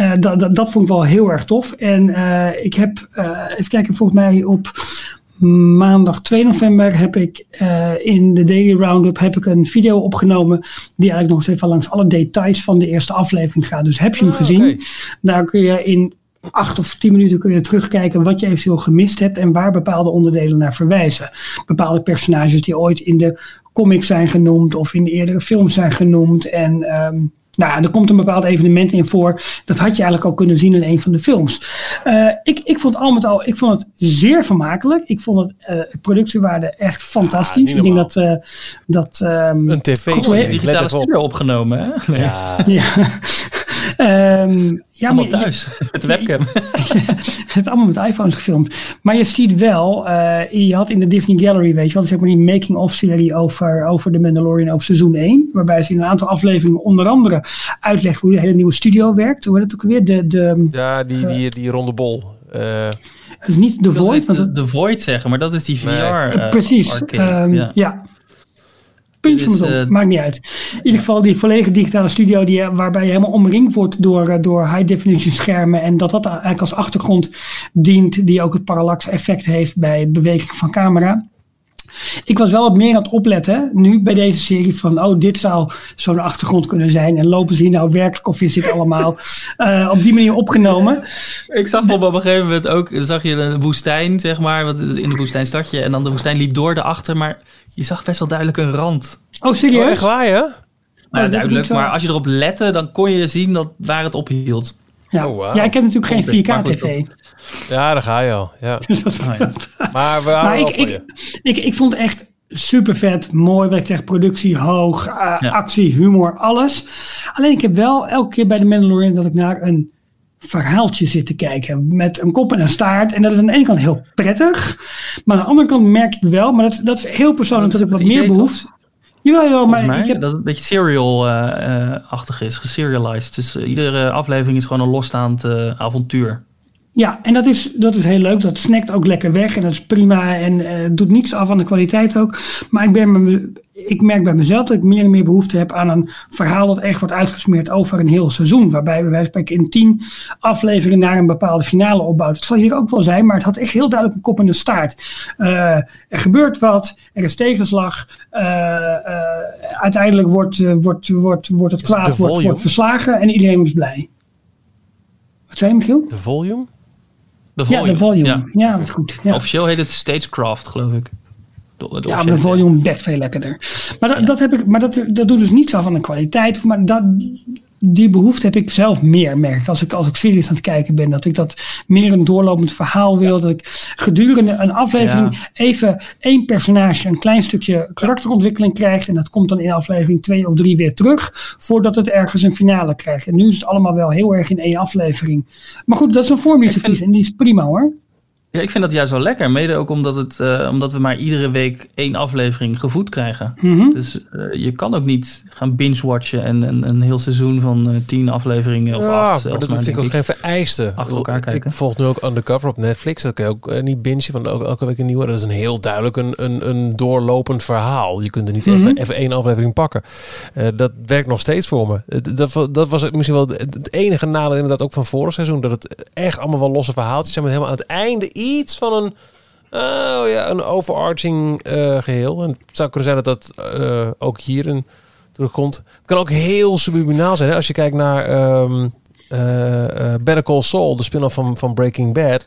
Uh, dat, dat, dat, vond ik wel heel erg tof. En uh, ik heb, uh, even kijken, volgens mij op maandag 2 november heb ik in de Daily Roundup heb ik een video opgenomen. Die eigenlijk nog eens even langs alle details van de eerste aflevering gaat. Dus heb je hem Ah, gezien? oké. Daar kun je in acht of tien minuten kun je terugkijken wat je eventueel gemist hebt en waar bepaalde onderdelen naar verwijzen. Bepaalde personages die ooit in de comics zijn genoemd of in de eerdere films zijn genoemd. En um, nou ja, er komt een bepaald evenement in voor. Dat had je eigenlijk al kunnen zien in een van de films. Uh, ik, ik vond al met al, ik vond het zeer vermakelijk. Ik vond het uh, productiewaarde echt fantastisch. Ah, ik denk dat, uh, dat um, Een tv. Goed, Goed, hè? digitale studio opgenomen, hè? Nee. Ja, ja. Um, ja, Allemaal maar- thuis, met de webcam. het allemaal met iPhones gefilmd. Maar je ziet wel, uh, je had in de Disney Gallery, weet je wel, zeg maar die making-of serie over, over The Mandalorian over seizoen 1. Waarbij ze in een aantal afleveringen onder andere uitlegt hoe de hele nieuwe studio werkt. Hoe heet het ook weer? De, de, ja die, die, die ronde bol. Eh, het is niet The Void, de, het, de Void zeggen, maar dat is die VR Nee. eh, precies. arcade. Um, ja. ja. Puntje moet op, eh, maakt niet uit. In ieder geval die volledige digitale studio die, waarbij je helemaal omringd wordt door, eh, door high definition schermen. En dat dat eigenlijk als achtergrond dient die ook het parallax effect heeft bij beweging van camera. Ik was wel wat meer aan het opletten nu bij deze serie van oh dit zou zo'n achtergrond kunnen zijn en lopen ze hier nou werkelijk of is dit allemaal uh, op die manier opgenomen. Ik zag op een gegeven moment ook, zag je een woestijn, zeg maar, wat in de woestijn stad je en dan de woestijn liep door de achter, maar je zag best wel duidelijk een rand. Oh serieus? oh, echt waar, ja? Nou, heb ik duidelijk, maar als je erop lette, dan kon je zien dat, waar het ophield. Ja. Oh, wauw. ja, ik heb natuurlijk geen Context, maar 4K goed, tv. Ja, daar ga je al. Ja. Dus dat ja. Maar we Maar ik, ik, je. ik, ik vond het echt super vet, mooi, wat ik zeg, productie hoog, uh, Ja. actie, humor, alles. Alleen ik heb wel elke keer bij de Mandalorian dat ik naar een verhaaltje zit te kijken met een kop en een staart. En dat is aan de ene kant heel prettig, maar aan de andere kant merk ik wel, maar dat, dat is heel persoonlijk Dat ik wat meer idee, behoefte. Jawel, jawel, maar mij, ik heb, dat het een beetje serial-achtig is, geserialized. Dus eh, iedere aflevering is gewoon een losstaand eh, avontuur. Ja, en dat is, dat is heel leuk. Dat snakt ook lekker weg en dat is prima en eh, doet niets af aan de kwaliteit ook. Maar ik, ben, me- ik merk bij mezelf dat ik meer en meer behoefte heb aan een verhaal dat echt wordt uitgesmeerd over een heel seizoen. Waarbij we bij spreken in tien afleveringen naar een bepaalde finale opbouwt. Het zal hier ook wel zijn, maar het had echt heel duidelijk een kop en een staart. Eh, er gebeurt wat, er is tegenslag. eh, uiteindelijk wordt, wordt, wordt, wordt het kwaad wordt, wordt verslagen en iedereen is blij. Wat zei je, Michiel? De volume? De Ja, de volume. Ja, Ja. dat is goed. Ja. Officieel heet het Stagecraft, geloof ik. De- de Ja, maar de volume bekt veel lekkerder. Maar, dat, dat, heb ik, maar dat, dat doet dus niets af aan de kwaliteit. Maar dat, die behoefte heb ik zelf meer, merk ik. Als ik, als ik series aan het kijken ben. Dat ik dat meer een doorlopend verhaal wil. Dat ik gedurende een aflevering even één personage een klein stukje karakterontwikkeling krijgt. En dat komt dan in aflevering twee of drie weer terug. Voordat het ergens een finale krijgt. En nu is het allemaal wel heel erg in één aflevering. Maar goed, dat is een vorm die te kiezen. En die is prima hoor. Ja, ik vind dat juist wel lekker. Mede ook omdat, het, eh, omdat we maar iedere week één aflevering gevoed krijgen. Mhm. Dus eh, je kan ook niet gaan binge-watchen en, en een heel seizoen van eh, tien afleveringen of ja, acht maar zelfs. dat maar, vind ik ook geen vereiste. Achter elkaar kijken. Ik volg nu ook Undercover op Netflix. Dat kun je ook niet bingen, want ook elke week een nieuwe. Dat is een heel duidelijk een, een, een doorlopend verhaal. Je kunt er niet Mhm. even, even één aflevering pakken. Dat werkt nog steeds voor me. Dat, dat was misschien wel het het enige nadeel inderdaad ook van vorig seizoen. Dat het echt allemaal wel losse verhaaltjes zijn. Met helemaal aan het einde iets van een... Oh ja, een overarching eh, geheel. En het zou kunnen zijn dat dat eh, ook hierin terugkomt. Het kan ook heel subliminaal zijn. Hè? Als je kijkt naar eh, Better Call Saul, de spin-off van, van Breaking Bad.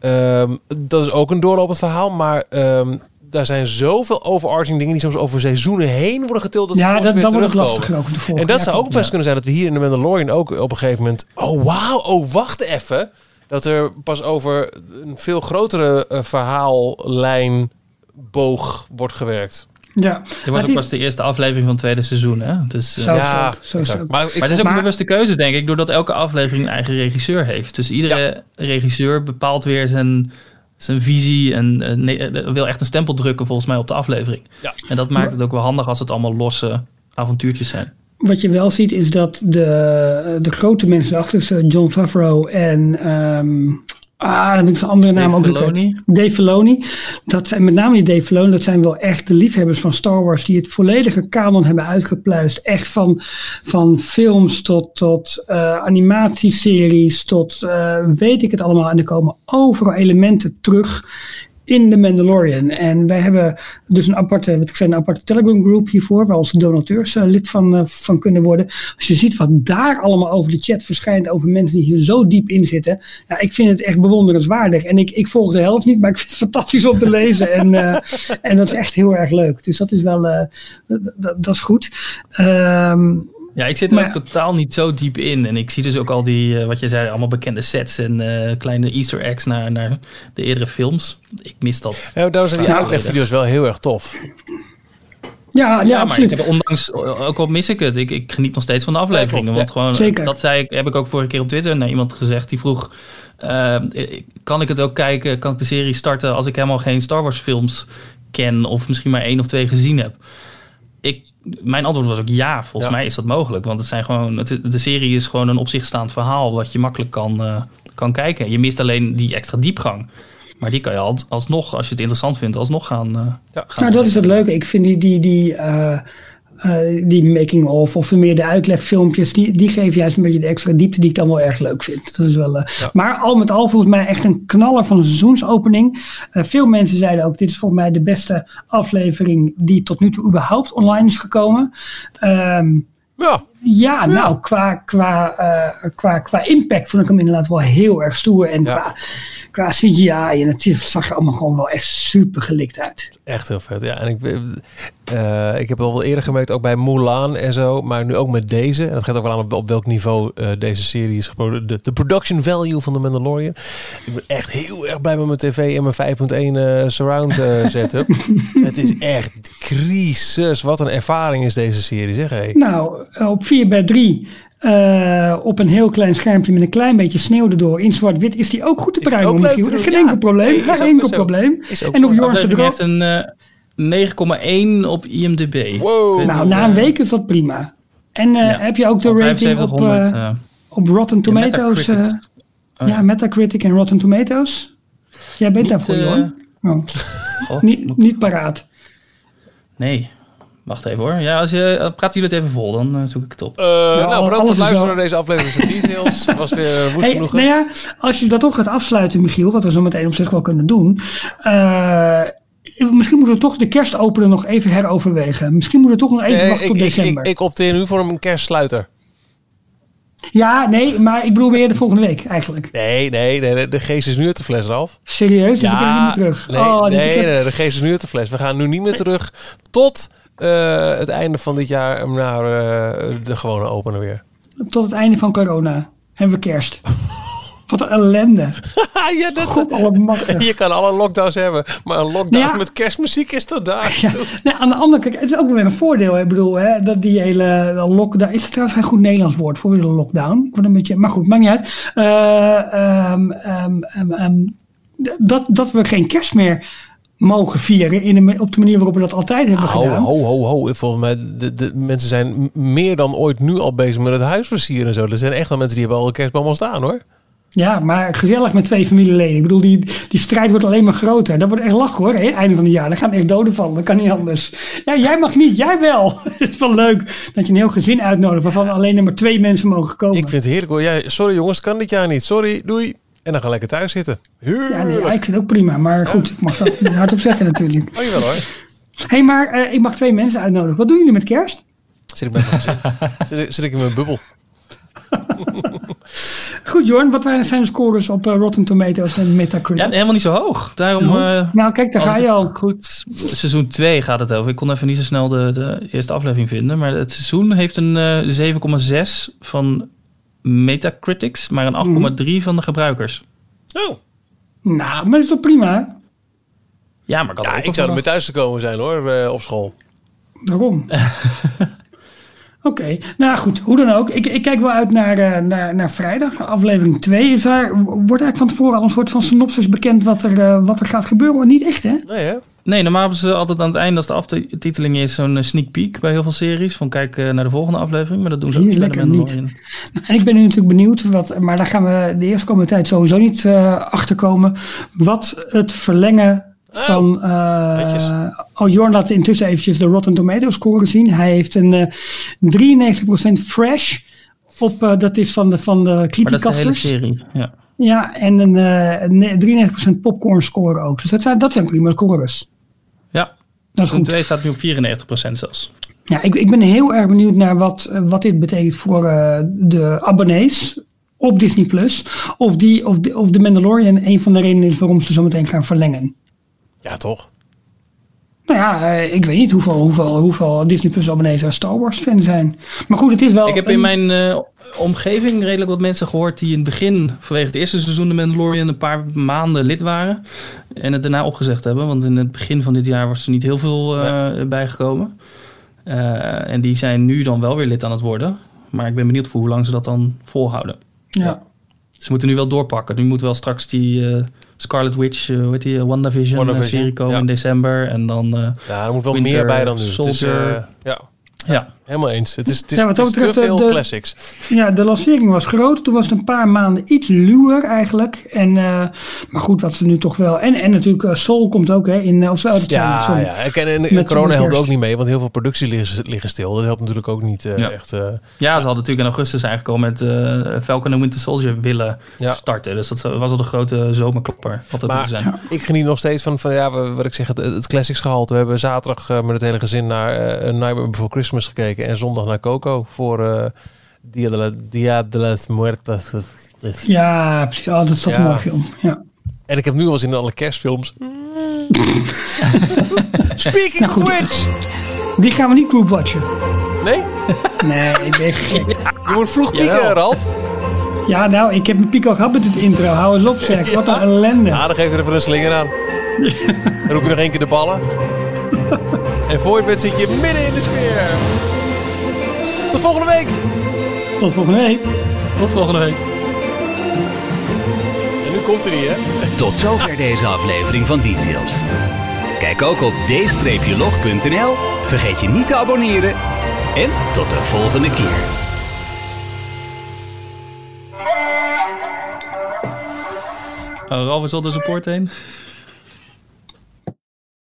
Ehm, dat is ook een doorlopend verhaal, maar ehm, daar zijn zoveel overarching dingen die soms over seizoenen heen worden getild. Dat Ja, dat, weer dan wordt het lastiger ook. En dat Ja, zou ook best kunnen zijn dat we hier in de Mandalorian ook op een gegeven moment... Oh, wauw, oh, wacht even. Dat er pas over een veel grotere eh, verhaallijn boog wordt gewerkt. Ja, Dit was ook die- pas de eerste aflevering van het tweede seizoen. Hè? Dus, ja, zo. Maar, ik maar het is ook Maar- een bewuste keuze, denk ik, doordat elke aflevering een eigen regisseur heeft. Dus iedere regisseur bepaalt weer zijn, zijn visie en nee, eh, wil echt een stempel drukken volgens mij op de aflevering. Ja. En dat maakt het ook wel handig als het allemaal losse avontuurtjes zijn. Wat je wel ziet is dat de, de grote mensen achter, John Favreau en ehm, ah, dan ben ik zijn andere naam Dave ook. Filoni. Dave Filoni. Dat zijn met name die Dave Filoni, dat zijn wel echt de liefhebbers van Star Wars die het volledige kanon hebben uitgepluist. Echt van, van films tot, tot eh, animatieseries tot eh, weet ik het allemaal. En er komen overal elementen terug in de Mandalorian. En wij hebben dus een aparte, wat ik zei, een aparte Telegram group hiervoor, waar onze donateurs eh, lid van, eh, van kunnen worden. Als je ziet wat daar allemaal over de chat verschijnt, over mensen die hier zo diep in zitten. Ja, ik vind het echt bewonderenswaardig. En ik, ik volg de helft niet, maar ik vind het fantastisch om te lezen. En, eh, en dat is echt heel erg leuk. Dus dat is wel, dat, dat, is goed. Ehm, Ja, ik zit er Maar- ook totaal niet zo diep in. En ik zie dus ook al die, eh, wat je zei, allemaal bekende sets en eh, kleine easter eggs naar, naar de eerdere films. Ik mis dat. Ja, daarom zijn die uitlegvideo's wel heel erg tof. ja, ja, Ja, maar absoluut. ik heb, ondanks, ook al mis ik het, ik, ik geniet nog steeds van de afleveringen. want gewoon, zeker. dat zei ik, heb ik ook vorige keer op Twitter naar iemand gezegd. Die vroeg, eh, kan ik het ook kijken, kan ik de serie starten als ik helemaal geen Star Wars films ken of misschien maar één of twee gezien heb? Ik, mijn antwoord was ook ja, volgens Ja. mij is dat mogelijk. Want het zijn gewoon, het, de serie is gewoon een op zich staand verhaal wat je makkelijk kan, eh, kan kijken. Je mist alleen die extra diepgang. Maar die kan je al, alsnog, als je het interessant vindt, alsnog gaan. eh, Ja. gaan Nou, dat is het leuke. Ik vind die, die, die, eh, eh, die making-of of meer de uitlegfilmpjes, die, die geven juist een beetje de extra diepte die ik dan wel erg leuk vind. Dat is wel, eh, Maar al met al volgens mij echt een knaller van een seizoensopening. Eh, veel mensen zeiden ook, dit is volgens mij de beste aflevering die tot nu toe überhaupt online is gekomen. Ehm, Ja, ja, nou, qua, qua, eh, qua, qua impact vond ik hem inderdaad wel heel erg stoer. En Ja. qua, qua CGI en het zag er allemaal gewoon wel echt super gelikt uit. echt heel vet. Ja, en ik, eh, ik heb al wel eerder gemerkt, ook bij Mulan en zo, maar nu ook met deze. En dat gaat ook wel aan op, op welk niveau eh, deze serie is geproduceerd. De, de production value van de Mandalorian. Ik ben echt heel erg blij met mijn tv en mijn 5.1 eh, surround eh, setup. het is echt crisis. Wat een ervaring is deze serie, zeg hé. Nou, op 4 bij 3 eh, op een heel klein schermpje met een klein beetje sneeuw erdoor in zwart-wit is die ook goed te Michiel. doen, Geen ja. enkel probleem. Nee, Geen enkel probleem. En op. Jornse aflevering heeft droog. een eh, 9,1 op IMDb. Wow. Nou, na een eh, week is dat prima. En eh, Ja. heb je ook de rating op, 7500, op Rotten Tomatoes? eh, Metacritic. Oh, ja, Metacritic en Rotten Tomatoes. Jij bent Niet, daarvoor, hoor. Oh, goh, niet, moet- niet paraat. Nee, wacht even hoor. Ja, als je, uh, praten jullie het even vol, dan eh, zoek ik het op. Eh, nou, bedankt voor het is luisteren naar deze aflevering van Details. Was weer woest Hey, genoeg. nou ja, als je dat toch gaat afsluiten, Michiel, wat we zo meteen op zich wel kunnen doen. eh, misschien moeten we toch de kerstopener nog even heroverwegen. Misschien moeten we toch nog even Nee, wachten ik, tot ik, ik, december. ik opteer nu voor een kerstsluiter. Ja, nee, maar ik bedoel meer de volgende week eigenlijk. Nee, nee, nee, de geest is nu uit de fles, Ralf. Serieus? Dus we kunnen niet meer terug. Nee, oh, dus nee, ik heb- nee, de geest is nu uit de fles. We gaan nu niet meer terug tot eh, het einde van dit jaar naar eh, de gewone openen weer. Tot het einde van corona. Hebben we kerst. Wat een ellende. ja, dat, God allemachtig. je kan alle lockdowns hebben, maar een lockdown Ja. met kerstmuziek is tot daar. Ja, nee, aan de andere kant, het is ook weer een voordeel. hè. Ik bedoel, hè, dat die hele lockdown... Is het trouwens geen goed Nederlands woord voor de lockdown? Ik word een beetje... Maar goed, maakt niet uit. Eh, ehm, ehm, ehm, dat, dat we geen kerst meer mogen vieren in de, op de manier waarop we dat altijd hebben Ho, gedaan. ho, ho, ho. Volgens mij, de, de mensen zijn meer dan ooit nu al bezig met het huis versieren en zo. Er zijn echt al mensen die hebben al een kerstboom al staan hoor. Ja, maar gezellig met twee familieleden. Ik bedoel, die, die strijd wordt alleen maar groter. Dat wordt echt lachen hoor, hè, einde van het jaar. Daar gaan echt doden vallen, dat kan niet anders. Ja, jij mag niet, jij wel. Het is wel leuk dat je een heel gezin uitnodigt... waarvan alleen maar twee mensen mogen komen. Ik vind het heerlijk hoor. Ja, sorry jongens, kan dit jaar niet. Sorry, doei. En dan gaan we lekker thuis zitten. Heerlijk. Ja, nee, ja, ik vind het ook prima. Maar goed, ik mag dat niet hardop zeggen natuurlijk. Oh, jawel hoor. Hé, hey, maar eh, ik mag twee mensen uitnodigen. Wat doen jullie met kerst? Zit ik, gezin? zit, ik- zit ik in mijn bubbel? Goed, Jorn, wat waren- zijn de scores op eh, Rotten Tomatoes en Ja, Metacritic? helemaal niet zo hoog. Daarom... eh, nou, kijk, daar ga je al. Goed, seizoen 2 gaat het over. Ik kon even niet zo snel de, de eerste aflevering vinden. Maar het seizoen heeft een eh 7,6 van Metacritics, maar een 8,3 van de gebruikers. Oh. Nou, maar dat is toch prima? Ja, maar ik had Ja, ook ik zou er mee thuis te komen zijn hoor, eh, op school. Daarom. Oké, nou goed, hoe dan ook. Ik, ik kijk wel uit naar, eh, naar, naar vrijdag, aflevering 2. Is daar, wordt eigenlijk van tevoren al een soort van synopsis bekend wat er, eh, wat er gaat gebeuren? Maar niet echt, hè? Nee hè? Nee, normaal hebben ze altijd aan het einde, als de aftiteling is, zo'n eh, sneak peek bij heel veel series. Van kijk eh, naar de volgende aflevering, maar dat doen ze ook niet bij de lekker niet. Mandalorian. En ik ben nu natuurlijk benieuwd, wat, maar daar gaan we de eerste komende tijd sowieso niet eh achter komen. Wat het verlengen van. eh netjes. oh, Jorn laat intussen eventjes de Rotten Tomatoes score zien. Hij heeft een eh 93% fresh. Op, dat is van de, van de criticasters. serie. Ja. Ja, en een eh, ne- 93% popcorn score ook. Dus dat zijn, dat zijn prima scores. Ja, Dat is seizoen goed. 2 staat nu op 94% zelfs. Ja, ik, ik ben heel erg benieuwd naar wat, eh, wat dit betekent voor eh, de abonnees op Disney Plus. Of, die, of, de, of de Mandalorian een van de redenen is waarom ze zo meteen gaan verlengen. Ja, toch? Nou ja, eh, ik weet niet hoeveel, hoeveel, hoeveel Disney Plus abonnees er Star Wars fan zijn. Maar goed, het is wel. Ik heb een- in mijn eh, omgeving redelijk wat mensen gehoord die in het begin, vanwege het eerste seizoen de Mandalorian, een paar maanden lid waren. En het daarna opgezegd hebben. Want in het begin van dit jaar was er niet heel veel eh, bijgekomen. En die zijn nu dan wel weer lid aan het worden. Maar ik ben benieuwd voor hoe lang ze dat dan volhouden. Ja. Ze moeten nu wel doorpakken. Nu moet wel straks die Scarlet Witch, eh, hoe heet die, eh, WandaVision, WandaVision, serie komen ja. in december. En dan, eh, Ja, er moet wel Winter meer bij dan nu. Het is, Soldier. eh, ja, ja, helemaal eens. Het is, het is, Ja, wat het dat is te veel de- classics. Ja, de lancering was groot. Toen was het een paar maanden iets luwer eigenlijk. En, eh, maar goed, wat ze nu toch wel. En, en natuurlijk uh, Soul komt ook hè, in. Of dat zijn Ja, ja. En, en, en Met corona helpt ook niet mee, want heel veel producties liggen, liggen stil. Dat helpt natuurlijk ook niet eh, Ja. echt. eh, Ja, ze hadden natuurlijk in augustus eigenlijk al met eh, Falcon en Winter Soldier willen Ja. starten. Dus dat was al de grote zomerklapper. Wat het Maar- zijn. ik geniet nog steeds van, van ja, wat ik zeg, het, het classics gehalte. We hebben zaterdag eh, met het hele gezin naar eh, A Nightmare Before Christmas gekeken. En zondag naar Coco voor eh Dia, de la, Dia de las Muertas. Ja, precies. Oh, dat is toch Ja. een mooi film. Ja. En ik heb nu al eens in alle kerstfilms. Speaking Nou, goed. of which. Die gaan we niet groupwatchen. Nee? Nee, ik ben even gek. Je moet vroeg pieken. Ralf. Ja, nou, ik heb een piek al gehad met dit intro. Hou eens op, zeg. Wat een ellende. Ja, dan geef je er even een slinger aan. Dan roep je nog één keer de ballen. En voor je weet zit je midden in de sfeer. Tot volgende week. Tot volgende week. Tot volgende week. En nu komt er niet, hè? Tot zover deze aflevering van Details. Kijk ook op d-log.nl. Vergeet je niet te abonneren. En tot de volgende keer. Oh, Ralf is al de support heen.